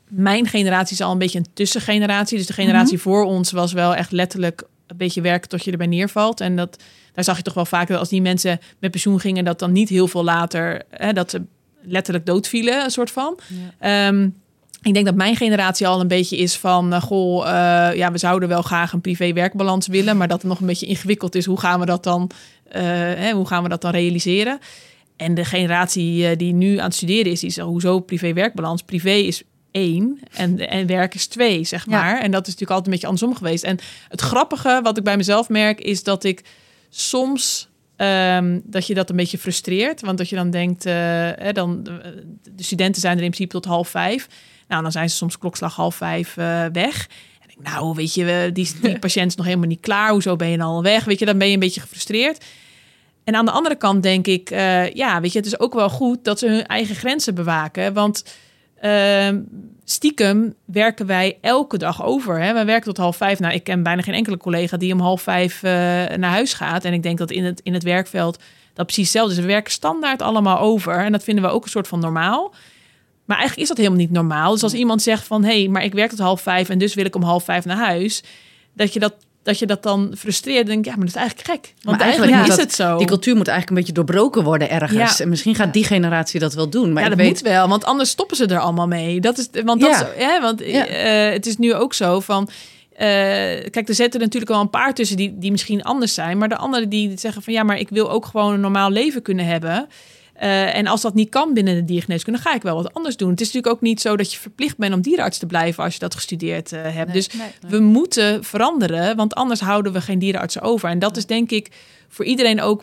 mijn generatie is al een beetje een tussengeneratie. Dus de generatie voor ons was wel echt letterlijk een beetje werken tot je erbij neervalt. En dat, daar zag je toch wel vaak dat als die mensen met pensioen gingen, dat dan niet heel veel later, hè, dat ze letterlijk doodvielen, een soort van. Ehm, ik denk dat mijn generatie al een beetje is van, eh, goh, eh, ja, we zouden wel graag een privé-werkbalans willen, maar dat het nog een beetje ingewikkeld is. Hoe gaan we dat dan, eh, hè, hoe gaan we dat dan realiseren? En de generatie die nu aan het studeren is, die is hoezo privé-werkbalans? Privé is één en, en werk is twee, zeg Ja. maar. En dat is natuurlijk altijd een beetje andersom geweest. En het grappige wat ik bij mezelf merk, is dat ik soms ehm, dat je dat een beetje frustreert. Want dat je dan denkt, uh, hè, dan, de studenten zijn er in principe tot half vijf. Nou, dan zijn ze soms klokslag half vijf uh, weg. En ik, nou, weet je, die, die patiënt is nog helemaal niet klaar. Hoezo ben je dan al weg? Weet je, dan ben je een beetje gefrustreerd. En aan de andere kant denk ik, uh, ja, weet je, het is ook wel goed dat ze hun eigen grenzen bewaken. Want uh, stiekem werken wij elke dag over. Hè? We werken tot half vijf. Nou, ik ken bijna geen enkele collega die om half vijf uh, naar huis gaat. En ik denk dat in het, in het werkveld dat precies hetzelfde is. We werken standaard allemaal over. En dat vinden we ook een soort van normaal. Maar eigenlijk is dat helemaal niet normaal. Dus als iemand zegt van, hé, hey, maar ik werk tot half vijf en dus wil ik om half vijf naar huis. Dat je dat dat je dat dan frustreert. denk ik, ja, maar dat is eigenlijk gek. Want maar eigenlijk is het zo. Die cultuur moet eigenlijk een beetje doorbroken worden ergens. En misschien gaat die generatie dat wel doen. Maar ja, dat weet... moet wel, want anders stoppen ze er allemaal mee. Dat is, want dat ja. is, hè, want uh, het is nu ook zo van. Uh, kijk, er zitten natuurlijk wel een paar tussen die, die misschien anders zijn. Maar de anderen die zeggen van ja, maar ik wil ook gewoon een normaal leven kunnen hebben. Uh, en als dat niet kan binnen de diergeneeskunde, dan ga ik wel wat anders doen. Het is natuurlijk ook niet zo dat je verplicht bent om dierenarts te blijven als je dat gestudeerd uh, hebt. Nee, dus nee, nee. we moeten veranderen, want anders houden we geen dierenartsen over. En dat is denk ik voor iedereen ook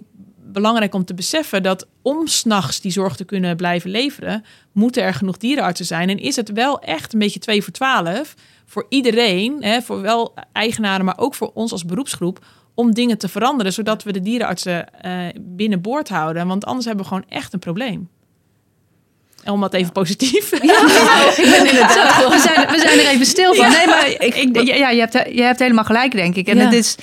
belangrijk om te beseffen dat om s'nachts die zorg te kunnen blijven leveren, moeten er genoeg dierenartsen zijn. En is het wel echt een beetje 2 voor 12 voor iedereen, hè, voor wel eigenaren, maar ook voor ons als beroepsgroep, om dingen te veranderen, zodat we de dierenartsen uh, binnenboord houden. Want anders hebben we gewoon echt een probleem. Om dat even positief. Ja, ik ben inderdaad. We zijn, we zijn er even stil van. Nee, maar ik, ik, ja, je, hebt, je hebt helemaal gelijk, denk ik. En ja. het is,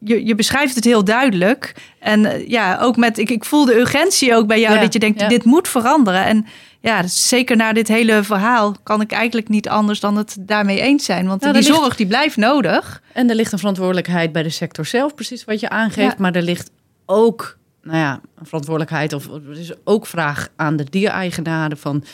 je, je beschrijft het heel duidelijk. En ja, ook met, ik, ik voel de urgentie ook bij jou, ja. dat je denkt, dit moet veranderen. En ja, dus zeker na dit hele verhaal kan ik eigenlijk niet anders dan het daarmee eens zijn. Want die ligt... zorg die blijft nodig. En er ligt een verantwoordelijkheid bij de sector zelf, precies wat je aangeeft. Ja. Maar er ligt ook, nou ja, verantwoordelijkheid of er is ook vraag aan de diereigenaren van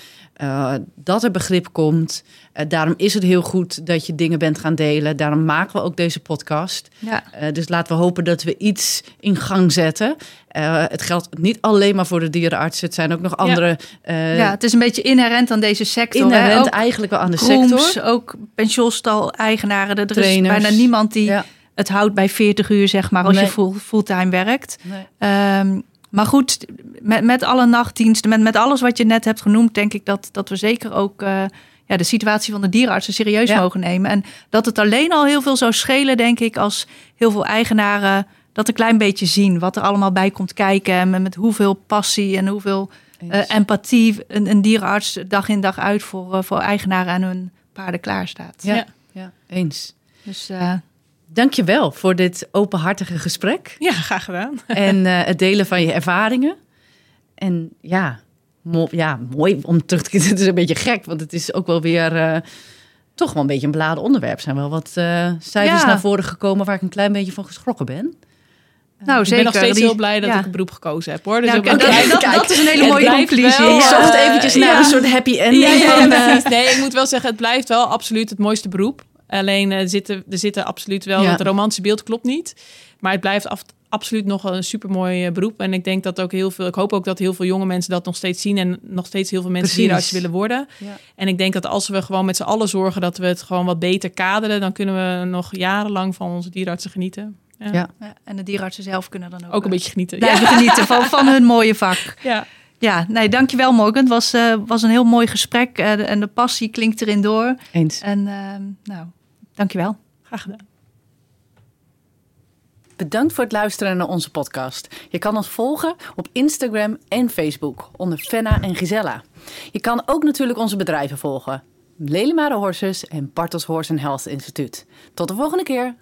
uh, dat er begrip komt. Uh, daarom is het heel goed dat je dingen bent gaan delen. Daarom maken we ook deze podcast. Ja. Uh, dus laten we hopen dat we iets in gang zetten. het geldt niet alleen maar voor de dierenartsen. Het zijn ook nog andere. Ja, ja het is een beetje inherent aan deze sector. Inherent eigenlijk wel aan de Grooms, sector. Ook pensioenstal-eigenaren. Er Trainers. is bijna niemand die ja. Het houdt bij 40 uur, zeg maar, als nee. je full, fulltime werkt. Nee. Um, maar goed, met, met alle nachtdiensten, met, met alles wat je net hebt genoemd, denk ik dat, dat we zeker ook uh, ja, de situatie van de dierenartsen serieus ja. mogen nemen. En dat het alleen al heel veel zou schelen, denk ik, als heel veel eigenaren dat een klein beetje zien. Wat er allemaal bij komt kijken en met, met hoeveel passie en hoeveel uh, empathie een, een, dierenarts dag in dag uit voor, uh, voor eigenaren aan hun paarden klaarstaat. Ja, ja. eens. Dus uh, Dank je wel voor dit openhartige gesprek. Ja, graag gedaan. En uh, het delen van je ervaringen. En ja, mo ja, mooi om terug te keren. Het is een beetje gek, want het is ook wel weer uh, toch wel een beetje een beladen onderwerp. Er zijn wel wat uh, cijfers ja. naar voren gekomen waar ik een klein beetje van geschrokken ben. Nou, ik zeker. ben nog steeds heel blij dat ja. ik een beroep gekozen heb, hoor. Dus nou, dat, dat, dat, is een hele mooie conclusie. Wel, ik zocht eventjes naar een soort happy ending. Ja, van, nee, ik moet wel zeggen, het blijft wel absoluut het mooiste beroep. Alleen uh, zitten, er zitten absoluut wel, ja. het romantische beeld klopt niet. Maar het blijft af, absoluut nog een supermooi uh, beroep. En ik denk dat ook heel veel, ik hoop ook dat heel veel jonge mensen dat nog steeds zien. En nog steeds heel veel mensen dierenarts willen worden. Ja. En ik denk dat als we gewoon met z'n allen zorgen dat we het gewoon wat beter kaderen, dan kunnen we nog jarenlang van onze dierenartsen genieten. Ja. Ja. ja. en de dierenartsen zelf kunnen dan ook, ook een beetje genieten. Blijven genieten van, van hun mooie vak. Ja. Ja, nee, dankjewel Morgan. Het was, uh, was een heel mooi gesprek uh, en de passie klinkt erin door. Eens. En uh, nou, dankjewel. Graag gedaan. Bedankt voor het luisteren naar onze podcast. Je kan ons volgen op Instagram en Facebook onder Fenna en Gisella. Je kan ook natuurlijk onze bedrijven volgen. Lelimare Horses en Bartels Horse Health Instituut. Tot de volgende keer.